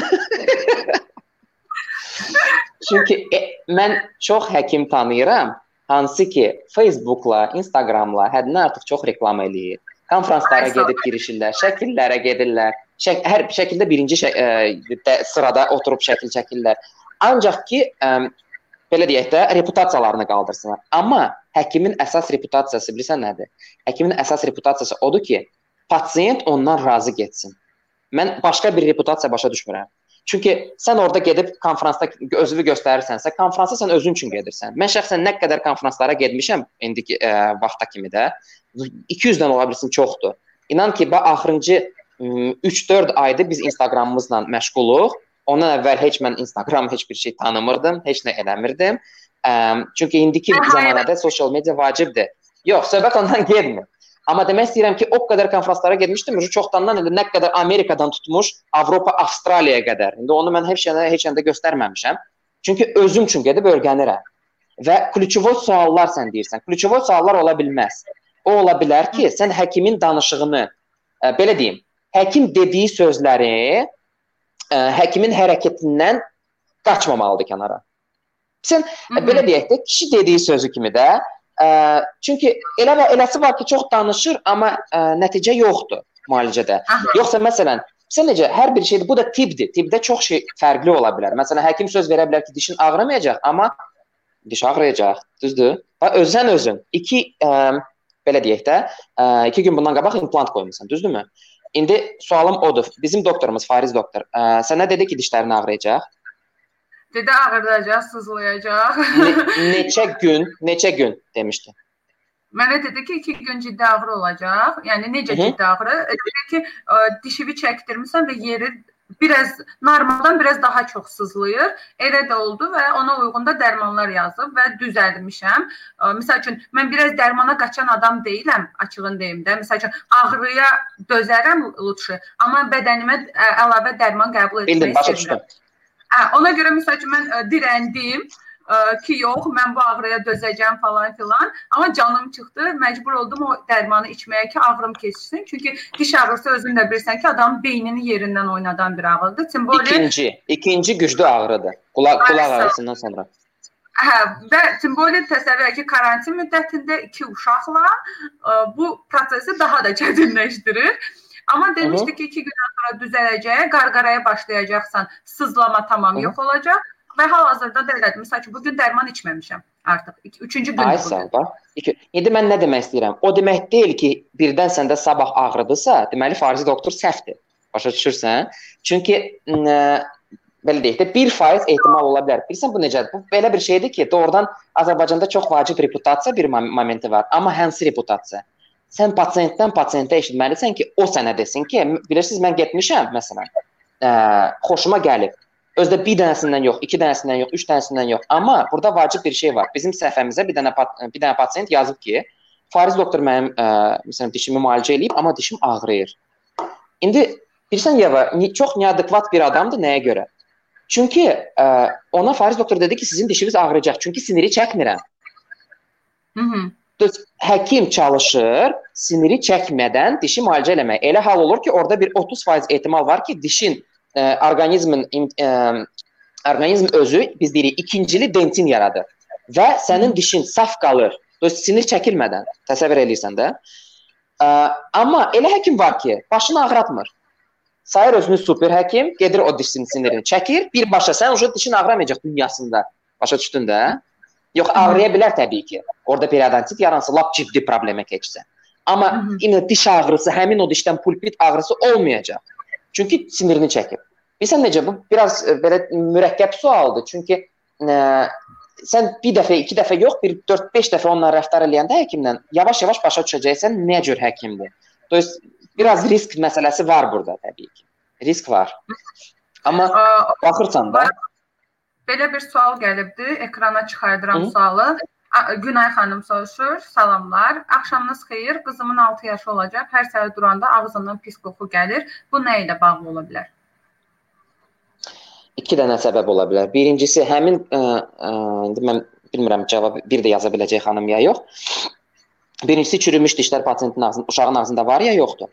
Çünki e, mən çox həkim tanıyıram, hansı ki Facebook-la, Instagram-la həddindən artıq çox reklam eləyir. Konfranslara gedib girişirlər, şəkillərə gedirlər şək hər şəkildə birinci şə ə, də, sırada oturub şəkil çəkirlər. Ancaq ki, ə, belə deyək də, reputasiyalarını qaldırsınlar. Amma həkimin əsas reputasiyası bilirsən nədir? Həkimin əsas reputasiyası odur ki, pasiyent ondan razı getsin. Mən başqa bir reputasiya başa düşmürəm. Çünki sən orada gedib konfransda özünü göstərirsənsə, konfransa sən özün üçün gedirsən. Mən şəxsən nə qədər konfranslara getmişəm indiki ə, vaxta kimi də 200-dən ola bilsin çoxdur. İnan ki, bax axırıncı 3-4 aydır biz Instagramımızla məşğuluq. Ondan əvvəl heç mən Instagram heç bir şey tanımırdım, heç nə eləmirdim. Ə, çünki indiki zamanədə sosial media vacibdir. Yox, söhbət ondan getmir. Amma demək istəyirəm ki, o qədər konfranslara getmişdim, çoxdandan indi nə qədər Amerikadan tutmuş Avropa, Avstraliyaya qədər. İndi onu mən heç yana heç yanda göstərməmişəm. Çünki özüm üçün gedib öyrənirəm. Və ключевой suallar sən deyirsən. Ключевой suallar ola bilməz. O ola bilər ki, sən həkimin danışığını ə, belə deyim, həkim dediyi sözləri ə, e, həkimin hərəkətindən qaçmamalıdır kənara. Sən belə deyək də, kişi dediyi sözü kimi də ə, e, çünki elə və eləsi var ki, çox danışır, amma ə, e, nəticə yoxdur müalicədə. Aha. Yoxsa məsələn, sən necə hər bir şeydə bu da tibdir. Tibdə çox şey fərqli ola bilər. Məsələn, həkim söz verə bilər ki, dişin ağrımayacaq, amma diş ağrıyacaq. Düzdür? Və özən özün 2 belə deyək də, 2 gün bundan qabaq implant qoymusan, düzdürmü? İndi sualım odur. Bizim doktorumuz Fariz doktor, ə, sənə dedi ki, dişlərin ağrıyacaq. Dedi ağrıyacaq, sızlayacaq. ne, neçə gün, neçə gün demişdi. Mənə dedi ki, 2 gün ciddi ağrı olacaq. Yəni necə Hı -hı. ciddi ağrı? Dedi ki, ə, dişivi çəkdirmisən və yeri biraz normaldan biraz daha çox sızlayır. Elə də oldu və ona uyğun da dərmanlar yazıb və düzəltmişəm. Məsəl üçün mən biraz dərmana qaçan adam deyiləm, açığın deyim də. Məsəl üçün ağrıya dözərəm lutşu, amma bədənimə əlavə dərman qəbul etmək istəyirəm. Hə, ona görə məsəl üçün mən dirəndim ə, ki, yox, mən bu ağrıya dözəcəm falan filan. Amma canım çıxdı, məcbur oldum o dərmanı içməyə ki, ağrım keçsin. Çünki diş ağrısı özün də bilirsən ki, adamın beynini yerindən oynadan bir ağrıdır. Timboli İkinci, ikinci güclü ağrıdır. Qulaq qulaq ağrısından sonra. Hə, və Timboli təsəvvür ki, karantin müddətində iki uşaqla ə, bu prosesi daha da çətinləşdirir. Amma demişdik ki, 2 gündən sonra düzələcək, qarqaraya başlayacaqsan, sızlama tamam Hı -hı. yox olacaq və hal-hazırda da elədir. Məsəl üçün bu gün dərman içməmişəm artıq. 3-cü gün. Ay sağ ol. İndi mən nə demək istəyirəm? O demək deyil ki, birdən səndə sabah ağrıdısa, deməli farizi doktor səhvdir. Başa düşürsən? Çünki ə, belə deyək də 1% ehtimal ola bilər. Bilirsən bu necədir? Bu belə bir şeydir ki, doğrudan Azərbaycanda çox vacib reputasiya bir momenti var. Amma hansı reputasiya? Sən pasiyentdən pasiyentə eşitməlisən ki, o sənə desin ki, bilirsiniz mən getmişəm məsələn. Ə, xoşuma gəlib. Özdə bir dənəsindən yox, iki dənəsindən yox, üç dənəsindən yox. Amma burada vacib bir şey var. Bizim səhifəmizə bir dənə bir dənə pasiyent yazıb ki, Fariz doktor mənim ə, məsələn dişimi müalicə eləyib, amma dişim ağrıyır. İndi bilirsən Yeva, çox neadekvat bir adamdır nəyə görə? Çünki ə, ona Fariz doktor dedi ki, sizin dişiniz ağrıyacaq, çünki siniri çəkmirəm. Mhm. Düz həkim çalışır siniri çəkmədən dişi müalicə eləmək. Elə hal olur ki, orada bir 30% ehtimal var ki, dişin e, orqanizmin e, orqanizm özü biz deyirik ikincili dentin yaradır və sənin dişin saf qalır. Dost sinir çəkilmədən təsəvvür eləyirsən də. Ə, amma elə həkim var ki, başını ağrıtmır. Sayır özünü super həkim, gedir o dişin sinirini çəkir, birbaşa sən o dişin ağrımayacaq dünyasında. Başa düşdün də? Yox, ağrıya bilər təbii ki. Orada periodontit yaransa lap ciddi problemə keçsə. Amma yenə diş ağrısı, həmin o dişdən pulpit ağrısı olmayacaq. Çünki sinirini çəkib. Bilirsən necə bu biraz e, belə mürəkkəb sualdır. Çünki ə, e, sən bir dəfə, iki dəfə yox, bir 4-5 dəfə onunla rəftar eləyəndə həkimlə yavaş-yavaş başa düşəcəksən nə cür həkimdir. То есть biraz risk məsələsi var burada təbii ki. Risk var. Amma baxırsan da belə bir sual gəlibdi. Ekrana çıxardıram Hı? sualı. Günay xanım soruşur. Salamlar. Axşamınız xeyir. Qızımın 6 yaşı olacaq. Hər səhər duranda ağzından pis qoxu gəlir. Bu nə ilə bağlı ola bilər? İki dənə səbəb ola bilər. Birincisi həmin ə, ə, indi mən bilmirəm cavab bir də yaza biləcək xanım ya yox. Birincisi çürümüş dişlər pasiyentin ağzında, uşağın ağzında var ya yoxdur?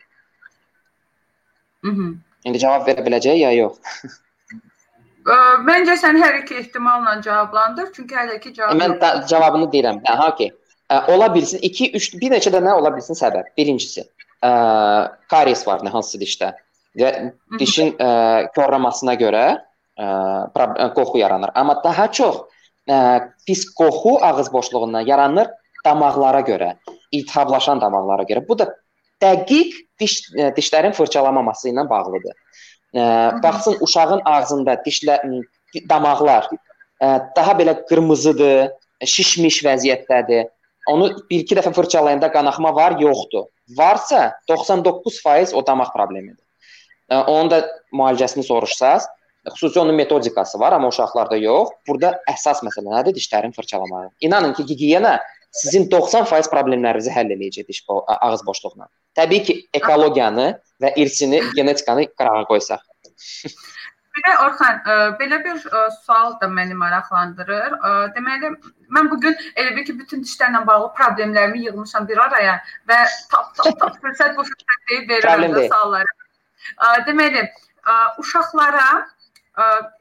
Mhm. İndi cavab verə biləcək ya yox? Məncə sən hər iki ehtimalla cavablandır, çünki hələ ki cavab Mən da, cavabını deyirəm. Aha, okey. Ola bilsin 2 3 bir neçə dənə ola bilsin səbəb. Birincisi, ə, karies var nə hansı dişdə və dişin ə, korlamasına görə ə, qoxu yaranır. Amma daha çox ə, pis qoxu ağız boşluğundan yaranır damaqlara görə, iltihablaşan damaqlara görə. Bu da dəqiq diş ə, dişlərin fırçalamaması ilə bağlıdır. Ə, baxsın uşağın ağzında dişlə damaqlar ə, daha belə qırmızıdır, şişmiş vəziyyətdədir. Onu bir-iki dəfə fırçalayanda qanaxma var, yoxdur. Varsa 99% o damaq problemidir. Onun da müalicəsini soruşsaz, Xüsusi onun metodikası var, amma uşaqlarda yox. Burada əsas məsələ nədir? Dişlərin fırçalamağı. İnanın ki, gigiyena sizin 90% problemlərinizi həll eləyəcək diş ağız boşluğuna. Təbii ki, ekologiyanı və irsini, genetikanı qırağa qoysaq. Bir də Orxan, ə, belə bir ə, sual da məni maraqlandırır. Ə, deməli, mən bu gün elə bir ki, bütün dişlərlə bağlı problemlərimi yığmışam bir araya və tap tap tap fürsət bu fürsət deyib verirəm də sualları. Ə, deməli, ə, uşaqlara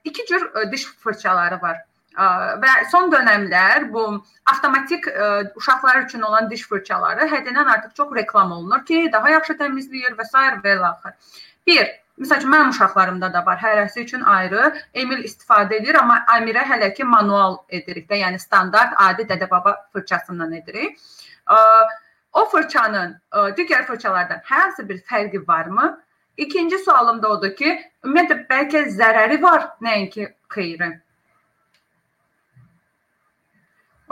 iki cür diş fırçaları var. Və son dövrlər bu avtomatik uşaqlar üçün olan diş fırçaları həddindən artıq çox reklam olunur ki, daha yaxşı təmizləyir və s. və ilaxır. Bir, Məsəl üçün mənim uşaqlarımda da var. Hərəsi üçün ayrı. Emil istifadə edir, amma Amirə hələ ki manual edirik də, yəni standart adi dədə-baba fırçasından edirik. O fırçanın digər fırçalardan hər hansı bir fərqi varmı? İkinci sualım da odur ki, ümumiyyətlə bəlkə zərəri var, nəinki xeyri.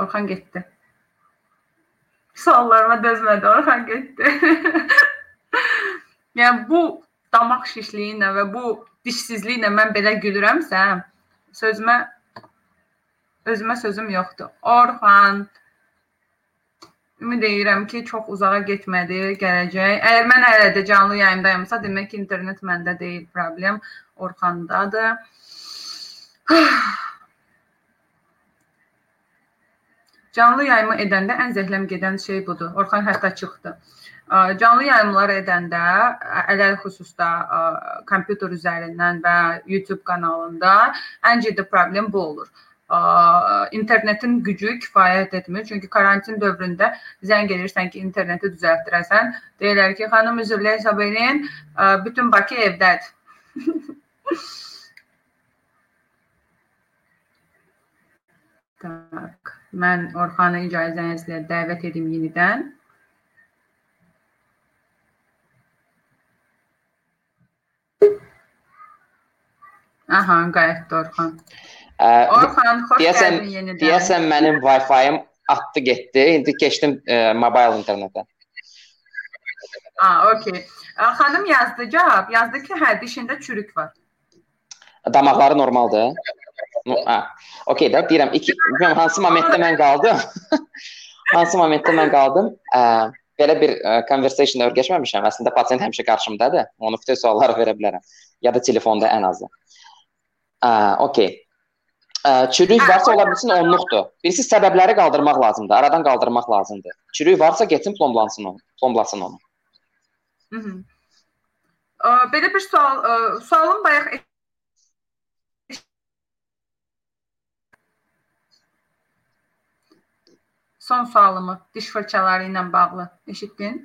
Orxan getdi. Suallarıma dözmədi, Orxan getdi. yəni bu damaq şişliyi ilə və bu dişsizliklə mən belə gülürəmsə, sözümə özümə sözüm yoxdur. Orxan Ümid edirəm ki, çox uzağa getmədi, gələcək. Əgər mən hələ də canlı yayımdayımsa, demək ki, internet məndə deyil, problem Orxandadır. Canlı yayımı edəndə ən zəhləm gedən şey budur. Orxan hətta çıxdı. Canlı yayımlar edəndə, ələl xüsusda kompüter üzərindən və YouTube kanalında ən ciddi problem bu olur internetin gücü kifayət etmir. Çünki karantin dövründə zəng edirsən ki, interneti düzəltdirəsən. Deyirlər ki, xanım üzrlə hesab edin, bütün Bakı evdədir. tak, mən Orxanı icazənizlə dəvət edim yenidən. Aha, qayıtdı Orxan. Orxan, xoş deyəsən, gəldin yenidən. Deyəsən mənim Wi-Fi-ım atdı getdi. İndi keçdim ə, mobil internetə. Ha, okey. Xanım yazdı cavab. Yazdı ki, hə, dişində çürük var. Damaqları normaldır. Okey də deyirəm, iki bilmirəm hansı momentdə mən qaldım. hansı momentdə mən qaldım? Ə, belə bir ə, conversation öyrəşməmişəm. Əslində pasiyent həmişə qarşımdadır. Onu bütün suallar verə bilərəm. Ya da telefonda ən azı. Ə, okey. Çürük varsa ola bilsin onluqdur. Birisi səbəbləri qaldırmaq lazımdır, aradan qaldırmaq lazımdır. Çürük varsa getsin plomblansın onu, plomblasın onu. Hı -hı. Belə bir sual, sualım bayaq Son sualımı diş fırçaları ilə bağlı eşitdin?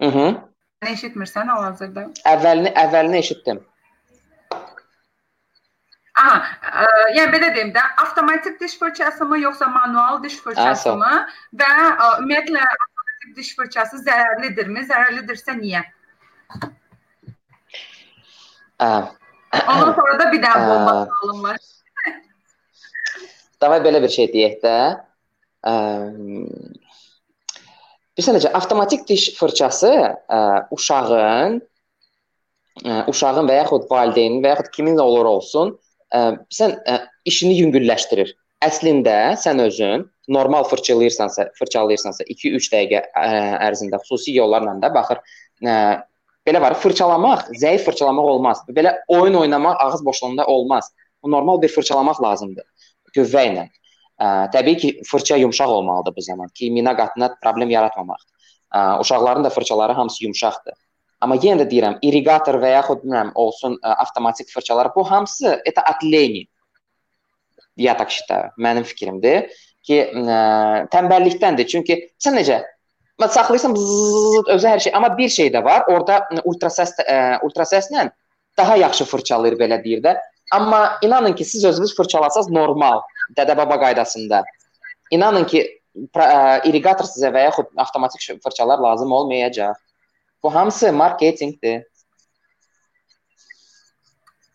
Mhm. Nə eşitmirsən hal-hazırda? Əvvəlini əvvəlini eşitdim. Aha, ə, e, yəni belə deyim də, avtomatik diş fırçası mı yoxsa manual diş fırçası mı və ə, e, ümumiyyətlə avtomatik diş fırçası zərərlidirmi? Zərərlidirsə niyə? Ə, Ondan sonra da bir daha bomba sualım var. davay belə bir şey deyək də. Ə, Məsələn, avtomatik diş fırçası ə, uşağın ə, uşağın və yaxud valideynin və yaxud kimin olur olsun, ə, sən ə, işini yüngülləşdirir. Əslində sən özün normal fırçalayırsansa, fırçalayırsansa 2-3 dəqiqə ə, ərzində xüsusi yollarla da baxır. Ə, belə var, fırçalamaq, zəif fırçalamaq olmaz. Belə oyun oynamaq ağız boşluğunda olmaz. Normal bir fırçalamaq lazımdır qüvvə ilə. Ə, təbii ki, fırça yumşaq olmalıdır bu zaman ki, mina qatına problem yaratmamaq. Ə, uşaqların da fırçaları hamısı yumşaqdır. Amma yenə də deyirəm, irrigator və yaxud bilmirəm, olsun ə, avtomatik fırçalar, bu hamısı это отление. Я так считаю. Mənim fikrimdir ki, ə, tənbəllikdəndir. Çünki sən necə saxlayırsan bzzz, özü hər şey, amma bir şey də var. Orda ultrasəs ə, ultrasəslə daha yaxşı fırçalayır belə deyir də. Amma inanın ki, siz özünüz fırçalasanız normal, dədə-baba qaydasında. İnanın ki, irrigator sizə və yaxud avtomatik fırçalar lazım olmayacaq. Bu hamısı marketinqdir.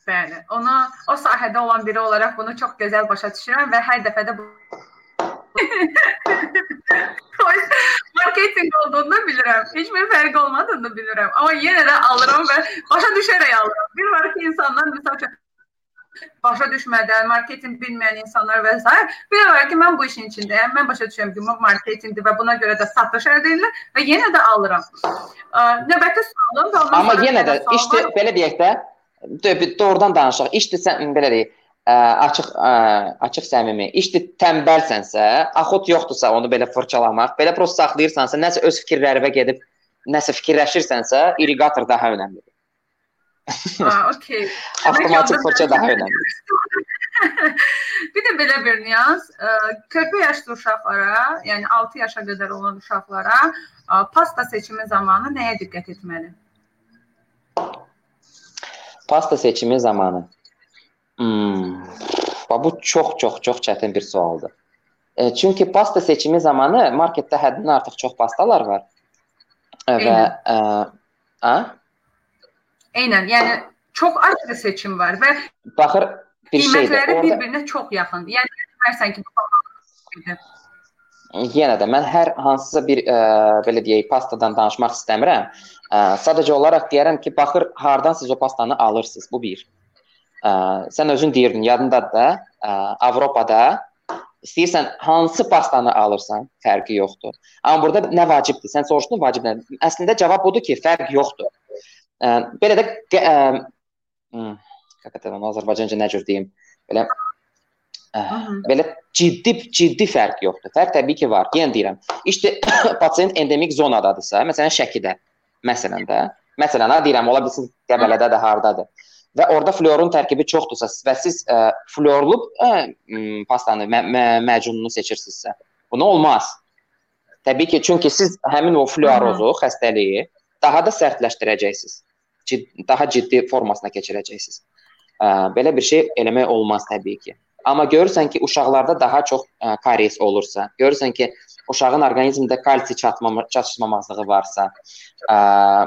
Bəli, ona o sahədə olan biri olaraq bunu çox gözəl başa düşürəm və hər dəfə də bu marketinq olduğunu bilirəm. Heç bir fərqi olmadığını bilirəm. Amma yenə də alıram və başa düşərək alıram. Bir var ki, insanlar məsəl üçün başa düşmədən, marketinq bilməyən insanlar və s. var ki, mən bu işin içindəyəm. Mən başa düşürəm ki, bu marketinqdir və buna görə də satış əldə edilir və yenə də alıram. Növbəti sualım da Amma yenə də işdə belə deyək də doğrudan danışaq. İşdə sən belə deyək, ə, açıq ə, açıq səmimi. İşdə tənbəlsənsə, axot yoxdursa onu belə fırçalamaq, belə prosta saxlayırsansa, nəsə öz fikirlərinə gedib nəsə fikirləşirsənsə, irrigator daha önəmlidir. Avtomatik fırça daha önəmli. bir də belə bir nüans, körpə yaşlı uşaqlara, yəni 6 yaşa qədər olan uşaqlara pasta seçimi zamanı nəyə diqqət etməli? Pasta seçimi zamanı. Hmm. Bu çox çox çox çətin bir sualdır. E, çünki pasta seçimi zamanı marketdə həddindən artıq çox pastalar var. Və ə, a? Eynən, yəni çox az bir seçim var və baxır bir şeydir. Qiymətləri orada... bir-birinə çox yaxındır. Yəni bilirsən ki, Yenə də mən hər hansısa bir ə, belə deyək, pastadan danışmaq istəmirəm. Ə, sadəcə olaraq deyərəm ki, baxır hardan siz o pastanı alırsınız. Bu bir. Ə, sən özün deyirdin, yadındadır da, ə, Avropada istəyirsən hansı pastanı alırsan, fərqi yoxdur. Amma burada nə vacibdir? Sən soruşdun vacib nə? Əslində cavab budur ki, fərq yoxdur. Belə də ə, həqiqətən Azərbaycanca nə cür deyim, belə ə, belə ciddi ciddi fərq yoxdur. Fərq təbii ki var. Yenə deyirəm. İşte pasiyent endemik zonadadırsa, məsələn Şəkidə, məsələn də, məsələn ha deyirəm, ola bilsin Qəbələdə də hardadır. Və orada fluorun tərkibi çoxdursa və siz ə, fluorlu ə, pastanı, mə mə məcununu seçirsinizsə, bunu olmaz. Təbii ki, çünki siz həmin o fluorozu, xəstəliyi daha da sərtləşdirəcəksiniz ciddi, daha ciddi formasına keçirəcəksiniz. Belə bir şey eləmək olmaz təbii ki. Amma görürsən ki, uşaqlarda daha çox ə, karies olursa, görürsən ki, uşağın orqanizmində kalsi çatmama, çatışmamazlığı varsa, ə,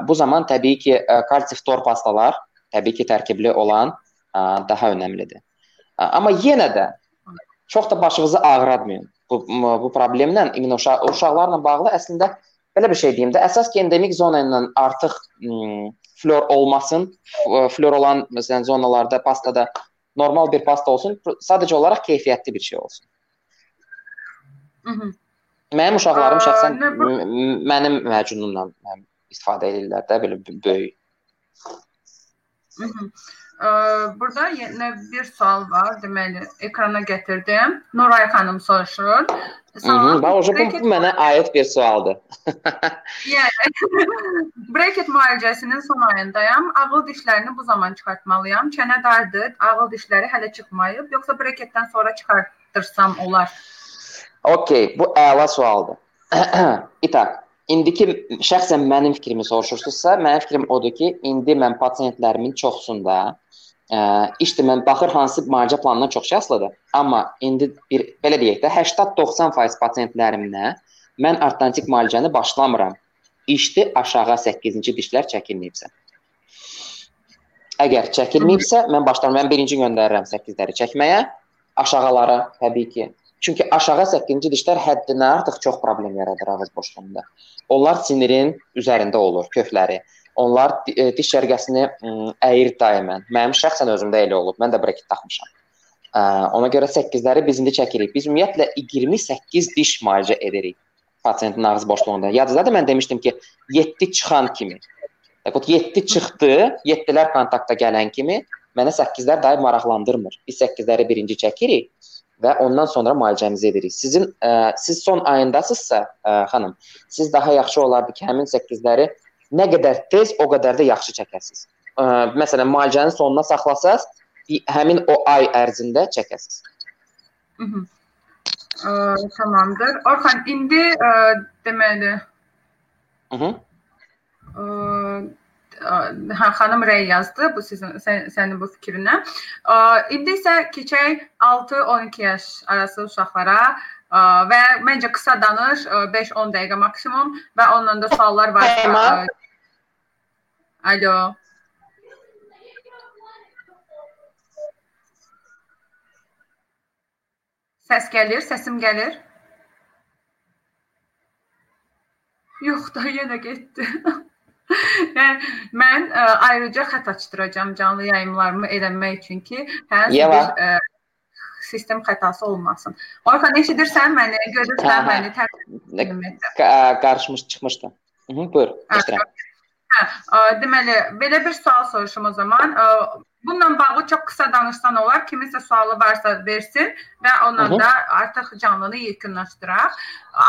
bu zaman təbii ki, ə, kalsi ftor pastalar təbii ki, tərkibli olan ə, daha önəmlidir. Ə, amma yenə də çox da başınızı ağrıtmayın. Bu bu problemlə immun uşaq, uşaqlarla bağlı əslində belə bir şey deyim də, əsas ki, endemik zona ilə artıq flor olmasın. Flor olan məsələn zonalarda pastada normal bir pasta olsun, sadəcə olaraq keyfiyyətli bir şey olsun. Mhm. Mənim uşaqlarım şəxsən mənim məcunumla istifadə edirlər də belə böyük. Mhm. Burada yenə bir sual var, deməli, ekrana gətirdim. Nuray xanım soruşur. Salam. Bax, bu, bu mənə aid bir sualdır. yəni, bracket müalicəsinin son ayındayam. Ağıl dişlərini bu zaman çıxartmalıyam. Çənə dardır, ağıl dişləri hələ çıxmayıb, yoxsa bracketdən sonra çıxartırsam olar? Okay, bu əla sualdır. İtaq, indiki şəxsən mənim fikrimi soruşursunuzsa, mənim fikrim odur ki, indi mən pasiyentlərimin çoxsunda Ə, işdə mən baxır hansı müalicə planından çox şey asılıdır. Amma indi bir belə deyək də 80-90% pasiyentlərimdə mən ortodontik müalicəni başlamıram. İşdi aşağı 8-ci dişlər çəkilməyibsə. Əgər çəkilməyibsə, mən başlaram. Mən birinci göndərirəm 8-ləri çəkməyə. aşağılara təbii ki. Çünki aşağı 8-ci dişlər həddindən artıq çox problem yaradır ağız boşluğunda. Onlar sinirin üzərində olur, kökləri. Onlar e, diş cərgəsini əyir daimən. Mənim şəxsən özümdə elə olub. Mən də braket taxmışam. Ə, ona görə 8-ləri biz indi çəkirik. Biz ümumiyyətlə 28 diş müalicə edirik pasiyentin ağız boşluğunda. Yadınızdadır mən demişdim ki, 7 çıxan kimi. Yaxud 7 çıxdı, 7-lər kontaktda gələn kimi mənə 8-lər daim maraqlandırmır. Biz 8-ləri birinci çəkirik və ondan sonra müalicəmizi edirik. Sizin ə, siz son ayındasınızsa, ə, xanım, siz daha yaxşı olardı ki, həmin 8-ləri nə qədər tez, o qədər də yaxşı çəkəsiniz. Ə, məsələn, müalicənin sonuna saxlasaz, həmin o ay ərzində çəkəsiniz. Mhm. Tamamdır. Orxan, indi ə, deməli. Mhm. Hə, xanım Rey yazdı bu sizin sən, sənin bu fikrinə. İndi isə keçək 6-12 yaş arası uşaqlara ə, və məncə qısa danış, 5-10 dəqiqə maksimum və ondan da suallar var. Alo. Səs gəlir, səsim gəlir. Yox da yenə getdi. yəni mən ə, e, ayrıca xətt açdıracağam canlı yayımlarımı eləmək üçün ki, hər bir ə, e, sistem xətası olmasın. Orxan eşidirsən məni, görürsən məni? Qarışmış çıxmışdı. Mhm, buyur. Eşidirəm. Hə, ə, deməli, belə bir sual soruşum o zaman. Bununla bağlı çox qısa danışsan olar. Kiminsə sualı varsa versin və ondan da artıq canlını yekunlaşdıraq.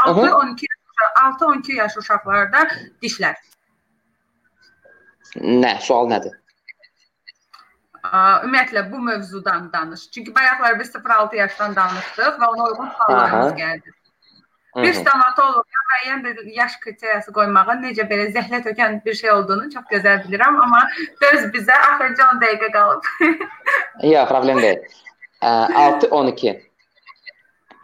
6-12 6-12 yaş uşaqlarda dişlər Nə, sual nədir? Ümumiyyətlə bu mövzudan danış. Çünki bayaqlar biz 0-6 yaşdan danışdıq və ona uyğun suallarımız gəldi. Bir stomatoloqa müəyyən bir yaş kriteriyası qoymağın necə belə zəhlə tökən bir şey olduğunu çox gözəl bilirəm, amma döz bizə axırıncı 10 dəqiqə qalıb. Yox, problem deyil. 6-12.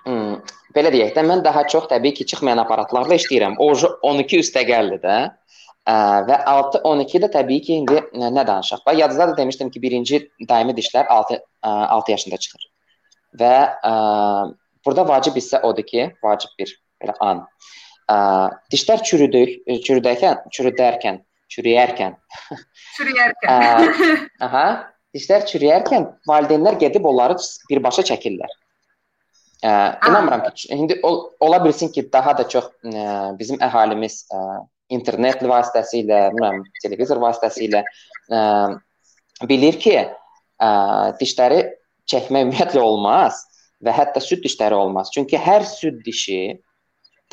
Hmm, belə deyək də mən daha çox təbii ki, çıxmayan aparatlarla işləyirəm. O 12 üstəgəldir də. Və 6-12 də təbii ki, indi nə danışaq? Bax, yadınızda da demişdim ki, birinci daimi dişlər 6 6 yaşında çıxır. Və ə, burada vacib hissə odur ki, vacib bir belə an. Ə, dişlər çürüdük, çürüdərkən, çürüdərkən, çürüyərkən. Çürüyərkən. aha, dişlər çürüyərkən valideynlər gedib onları birbaşa çəkirlər. Ə, inanmıram ki, indi ol, ola bilsin ki, daha da çox ə, bizim əhalimiz ə, internet vasitəsilə, bilmirəm, televizor vasitəsilə ə, bilir ki, ə, dişləri çəkmək ümumiyyətlə olmaz və hətta süd dişləri olmaz. Çünki hər süd dişi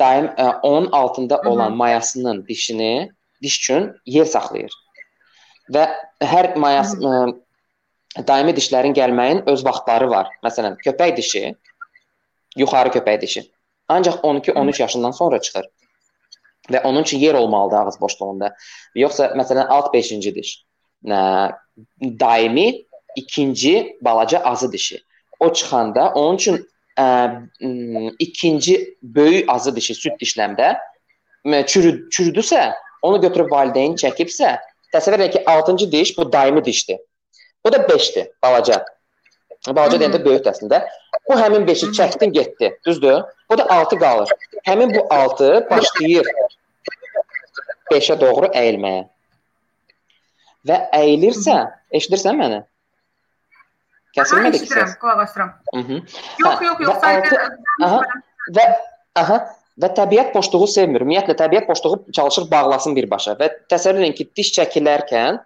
daim ə, onun altında olan mayasının dişini diş üçün yer saxlayır. Və hər mayas ə, daimi dişlərin gəlməyin öz vaxtları var. Məsələn, köpək dişi, yuxarı köpək dişi ancaq 12-13 yaşından sonra çıxır və onun üçün yer olmalıdır ağız boşluğunda. Yoxsa məsələn alt 5-ci diş. Nə daimi ikinci balaca azı dişi. O çıxanda onun üçün ə, ikinci böyük azı dişi süd dişləmdə çürü, çürüdüsə, onu götürüb valideyn çəkibsə, təsəvvür edin ki, 6-cı diş bu daimi dişdir. Bu da 5-dir, balaca. Balaca deyəndə böyük əslində. Bu həmin 5-i çəkdin, getdi. Düzdür? Bu da 6 qalır. Həmin bu 6 başlayır 5-ə doğru əyilməyə. Və əyilirsə, eşidirsən məni? Kəsilmədi ki səs. Qulaq asıram. Mhm. Yox, yox, yox, sadəcə aha, və aha və təbiət boşluğu sevmir. Ümumiyyətlə təbiət boşluğu çalışır bağlasın birbaşa və təsəvvür edin ki, diş çəkilərkən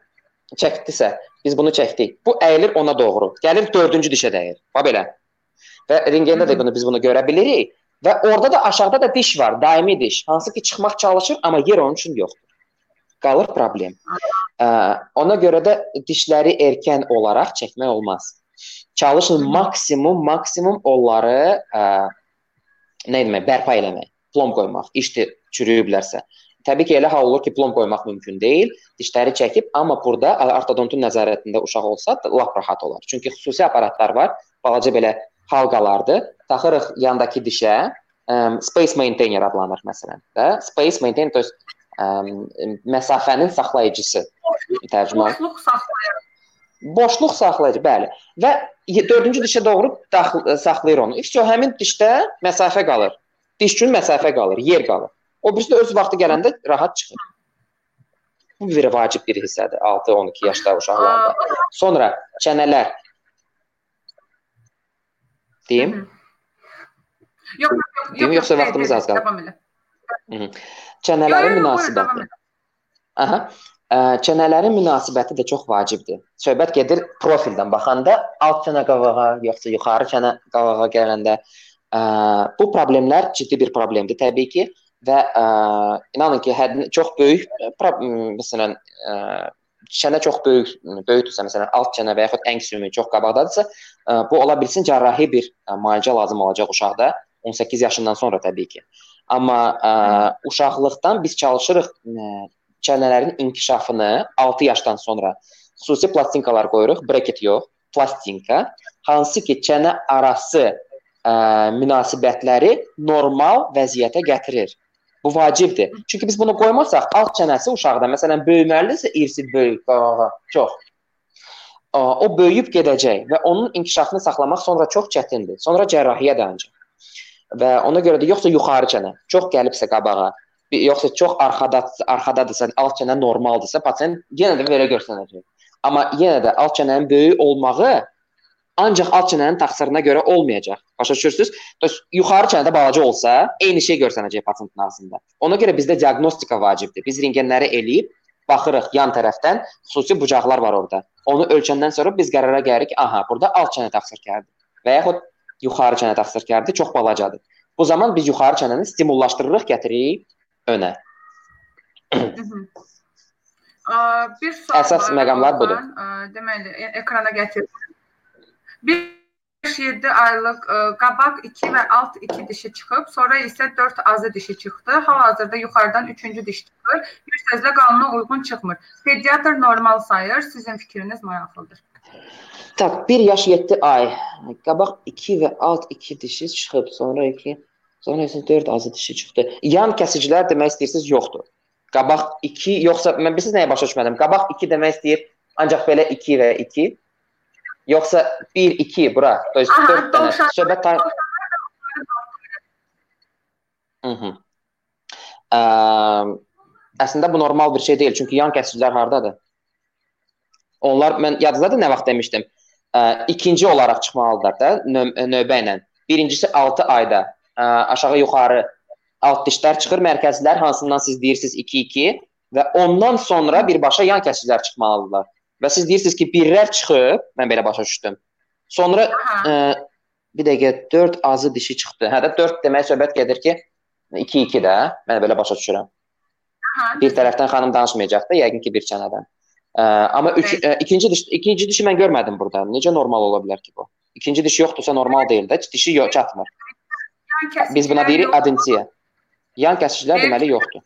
çəkdisə, biz bunu çəkdik. Bu əyilir ona doğru. Gəlir 4-cü dişə dəyir. Bax belə. Və rentgenda da bunu biz bunu görə bilirik. Və orada da aşağıda da diş var, daimi diş. Hansı ki çıxmaq çalışır, amma yer onun üçün yoxdur. Qalır problem. Ə, ona görə də dişləri erkən olaraq çəkmək olmaz. Çalışın maksimum maksimum onları ə, nə demək, bərpa eləmək, plomb qoymaq. İşte çürüyüblərsə. Təbii ki, elə hal olur ki, plomb qoymaq mümkün deyil. Dişləri çəkib, amma burada ortodontun nəzarətində uşaq olsa lap rahat olar. Çünki xüsusi aparatlar var, balaca belə halqalardır. Taxırıq yandakı dişə, ə, space maintainer adlanır məsələn də. Space maintainer to ə, məsafənin saxlayıcısı tərcümə. Boşluq saxlayan. boşluq saxlayıcı, bəli. Və dördüncü dişə doğru daxil saxlayır onu. İşte o həmin dişdə məsafə qalır. Diş üçün məsafə qalır, yer qalır. O birisi də öz vaxtı gələndə rahat çıxır. Bu bir vacib bir hissədir 6-12 yaşda uşaqlarda. Sonra çənələr. Deyim? Yox, yox, yox. Deyim, yoxsa vaxtımız az qaldı. Çənələrin münasibəti. Aha. Çənələrin münasibəti də çox vacibdir. Söhbət gedir profildən baxanda, alt çənə qavağa, yoxsa yuxarı çənə qavağa gələndə ə, bu problemlər ciddi bir problemdir təbii ki və ə, inanın ki, hədd çox böyük məsələn ə, çənə çox böyük böyükdürsə, məsələn alt çənə və yaxud ən sümük çox qabaqdadırsa, ə, bu ola bilsin cərrahi bir ə, müalicə lazım olacaq uşaqda 18 yaşından sonra təbii ki. Amma ə, uşaqlıqdan biz çalışırıq ə, çənələrin inkişafını 6 yaşdan sonra xüsusi plastinkalar qoyuruq, braket yox, plastinka, hansı ki çənə arası ə, münasibətləri normal vəziyyətə gətirir. Bu vacibdir. Çünki biz bunu qoymasaq alt çənəsi uşaqda məsələn böyüməlidirsə irsi böyük qabağa çox. O böyüyüb gedəcək və onun inkişafını saxlamaq sonra çox çətindir. Sonra cərrahiyyə dayanacaq. Və ona görə də yoxsa yuxarı çənə çox gəlibsə qabağa, yoxsa çox arxada arxadadırsa, alt çənə normaldırsa, pasiyent yenə də belə göstərəcək. Amma yenə də alt çənənin böyük olmağı ancaq alt çənənin təqsirinə görə olmayacaq. Başa düşürsüz? Bəs yuxarı çənədə balaca olsa, eyni şey görsənəcək pasiyentin ağzında. Ona görə bizdə diaqnostika vacibdir. Biz rentgenləri eləyib baxırıq yan tərəfdən, xüsusi bucaqlar var orada. Onu ölçəndən sonra biz qərara gəlirik, aha, burada alt çənə təqsirkardır və yaxud yuxarı çənə təqsirkardır, çox balacadır. Bu zaman biz yuxarı çənəni stimullaşdırırıq, gətiririk önə. bir sual. Əsas məqamlar budur. Deməli, e-, ekrana gətirdim. 5-7 aylıq ə, qabaq 2 və alt 2 dişi çıxıb, sonra isə 4 azı dişi çıxdı. Hal-hazırda yuxarıdan 3-cü diş çıxır. Bir sözlə qanuna uyğun çıxmır. Pediatr normal sayır. Sizin fikriniz maraqlıdır. Tak, 1 yaş 7 ay. Qabaq 2 və alt 2 dişi çıxıb, sonra 2, sonra isə 4 azı dişi çıxdı. Yan kəsicilər demək istəyirsiniz, yoxdur. Qabaq 2, yoxsa mən bilirsiniz nəyə başa düşmədim? Qabaq 2 demək istəyir, ancaq belə 2 və 2 yoxsa 1 2 bura. To есть 4 dənə söhbət tar Mhm. Ə, əslində bu normal bir şey deyil, çünki yan kəsicilər hardadır? Onlar mən yadınızdadır nə vaxt demişdim? Ə, ikinci olaraq çıxmalıdırlar da növ növbə ilə. Birincisi 6 ayda ə, aşağı yuxarı alt dişlər çıxır, mərkəzlər hansından siz deyirsiniz 2-2 və ondan sonra birbaşa yan kəsiclər çıxmalıdırlar. Və siz deyirsiniz ki, birlər çıxıb, mən belə başa düşdüm. Sonra ə, bir dəqiqə 4 azı dişi çıxdı. Hə də 4 demək söhbət gedir ki, 2-2 də, mən belə başa düşürəm. Aha, bir tərəfdən xanım danışmayacaq da, yəqin ki, bir çənədən. Ə, amma üç, ə, ikinci diş ikinci dişi mən görmədim burada. Necə normal ola bilər ki bu? İkinci dişi yoxdursa normal deyil də, dişi yox çatmır. Biz buna deyirik adensiya. Yan kəsicilər deməli yoxdur.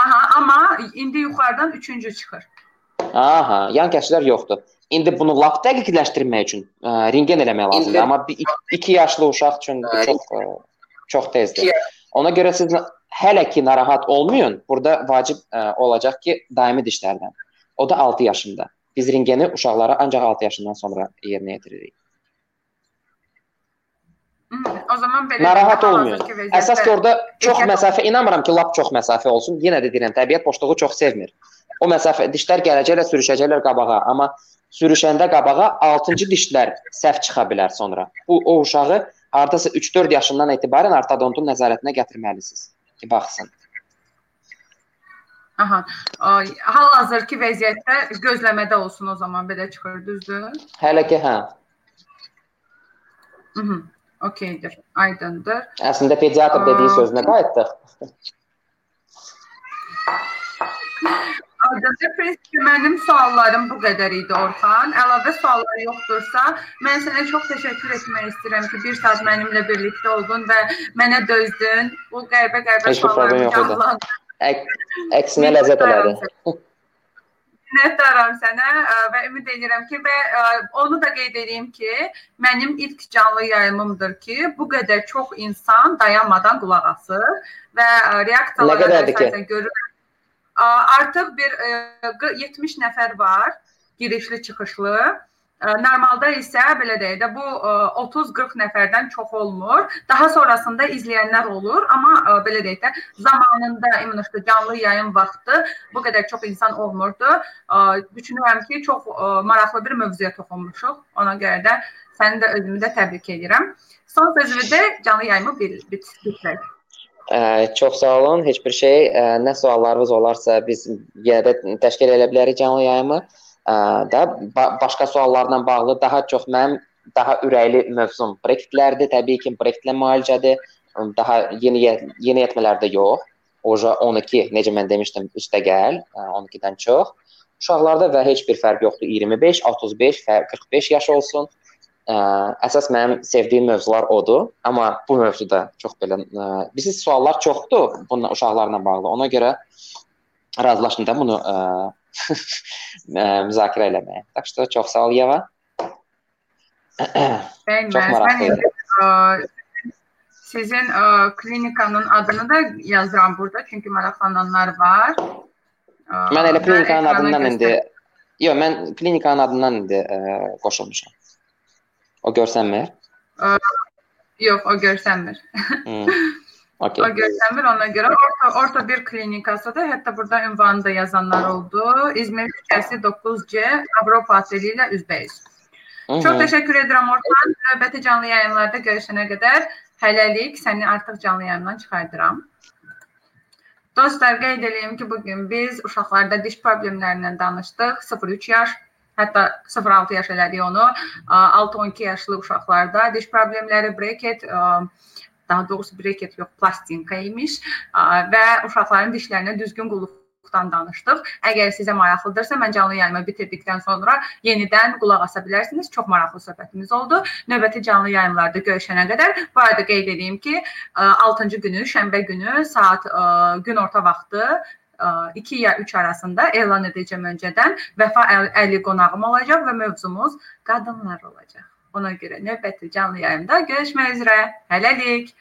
Aha, amma indi yuxarıdan üçüncü çıxır. Aha, yan kəsicilər yoxdur. İndi bunu lap dəqiqləşdirmək üçün ə, rentgen eləmək lazımdır, amma 2 yaşlı uşaq üçün bu çox ə, çox tezdir. Ona görə siz hələ ki narahat olmayın. Burada vacib ə, olacaq ki, daimi dişlərdən. O da 6 yaşında. Biz rentgeni uşaqlara ancaq 6 yaşından sonra yerinə yetiririk. O zaman belə narahat olmayın. Əsas ki, orada çox məsafə inanmıram ki, lap çox məsafə olsun. Yenə də deyirəm, təbiət boşluğu çox sevmir. O məsafə dişlər gələcəklər, sürüşəcəklər qabağa, amma sürüşəndə qabağa 6-cı dişlər səhv çıxa bilər sonra. Bu o uşağı hardasa 3-4 yaşından etibarən ortodontun nəzarətinə gətirməlisiniz ki, baxsın. Aha. Hal-hazırki vəziyyətdə gözləmədə olsun o zaman belə çıxır, düzdür? Hələ ki, hə. Mhm. Okeydir, aydındır. Əslində pediatr dediyi sözünə qayıtdıq. Aydındır. Prinsipə mənim suallarım bu qədər idi Orxan. Əlavə suallar yoxdursa, mən sənə çox təşəkkür etmək istəyirəm ki, bir saat mənimlə birlikdə oldun və mənə dözdün. Bu qəribə-qəribə sualları cavablandırdın. Əksinə ləzzət elədi. Minnətdaram sənə və ümid edirəm ki və onu da qeyd edeyim ki, mənim ilk canlı yayımımdır ki, bu qədər çox insan dayanmadan qulaq asır və reaksiyalara əsasən görürəm. Artıq bir 70 nəfər var girişli çıxışlı Normalda isə belə deyək də bu 30-40 nəfərdən çox olmur. Daha sonrasında izləyənlər olur, amma belə deyək də zamanında immunlaşdı canlı yayım vaxtı bu qədər çox insan olmurdu. Düşünürəm ki, çox maraqlı bir mövzuya toxunmuşuq. Ona görə də səni də özümü də təbrik edirəm. Son sözümü də canlı yayımı bitirək. Ə, çox sağ olun. Heç bir şey, ə, nə suallarınız olarsa biz yenə də təşkil edə bilərik canlı yayımı da başqa suallarla bağlı daha çox mənim daha ürəkli mövzum proyektlərdir. Təbii ki, proyektlə müalicədir. Daha yeni yeniyetmələrdə yox. Oja 12, necə mən demişdim, üstə gəl, 12-dən çox. Uşaqlarda və heç bir fərq yoxdur. 25, 35, 45 yaş olsun Ə, əsas mənim sevdiyim mövzular odur. Amma bu mövzuda çox belə bizim suallar çoxdur bununla uşaqlarla bağlı. Ona görə razılaşdım da bunu ə, müzakirə eləməyə. Tak что çox sağ ol Yeva. çox maraqlı idi. Sizin ə, klinikanın adını da yazıram burada, çünki maraqlananlar var. Ə, mən elə klinikanın adından indi Yox, mən klinikanın adından indi ə, qoşulmuşam. O görsənmir? Ə, yox, o görsənmir. Okay. O görsənmir ona görə orta orta bir klinikasıdır. Hətta burada ünvanı da yazanlar oldu. İzmir küçəsi 9C Avropa oteli ilə üzbəyiz. Çox təşəkkür edirəm Orxan. Növbəti canlı yayımlarda görüşənə qədər hələlik səni artıq canlı yayımdan çıxardıram. Dostlar, qeyd edeyim ki, bu gün biz uşaqlarda diş problemlərindən danışdıq. 0-3 yaş, hətta 0-6 yaş elədik onu. 6-12 yaşlı uşaqlarda diş problemləri, bracket, daha doğrusu breket yox, plastinka imiş və uşaqların dişlərinə düzgün qulluqdan danışdıq. Əgər sizə maraqlıdırsa, mən canlı yayımı bitirdikdən sonra yenidən qulaq asa bilərsiniz. Çox maraqlı söhbətimiz oldu. Növbəti canlı yayımlarda görüşənə qədər bu arada qeyd edeyim ki, 6-cı günü, şənbə günü saat günorta vaxtı 2 ya 3 arasında elan edəcəm öncədən. Vəfa Əli qonağım olacaq və mövzumuz qadınlar olacaq. Ona görə növbəti canlı yayımda görüşmək üzrə. Hələlik.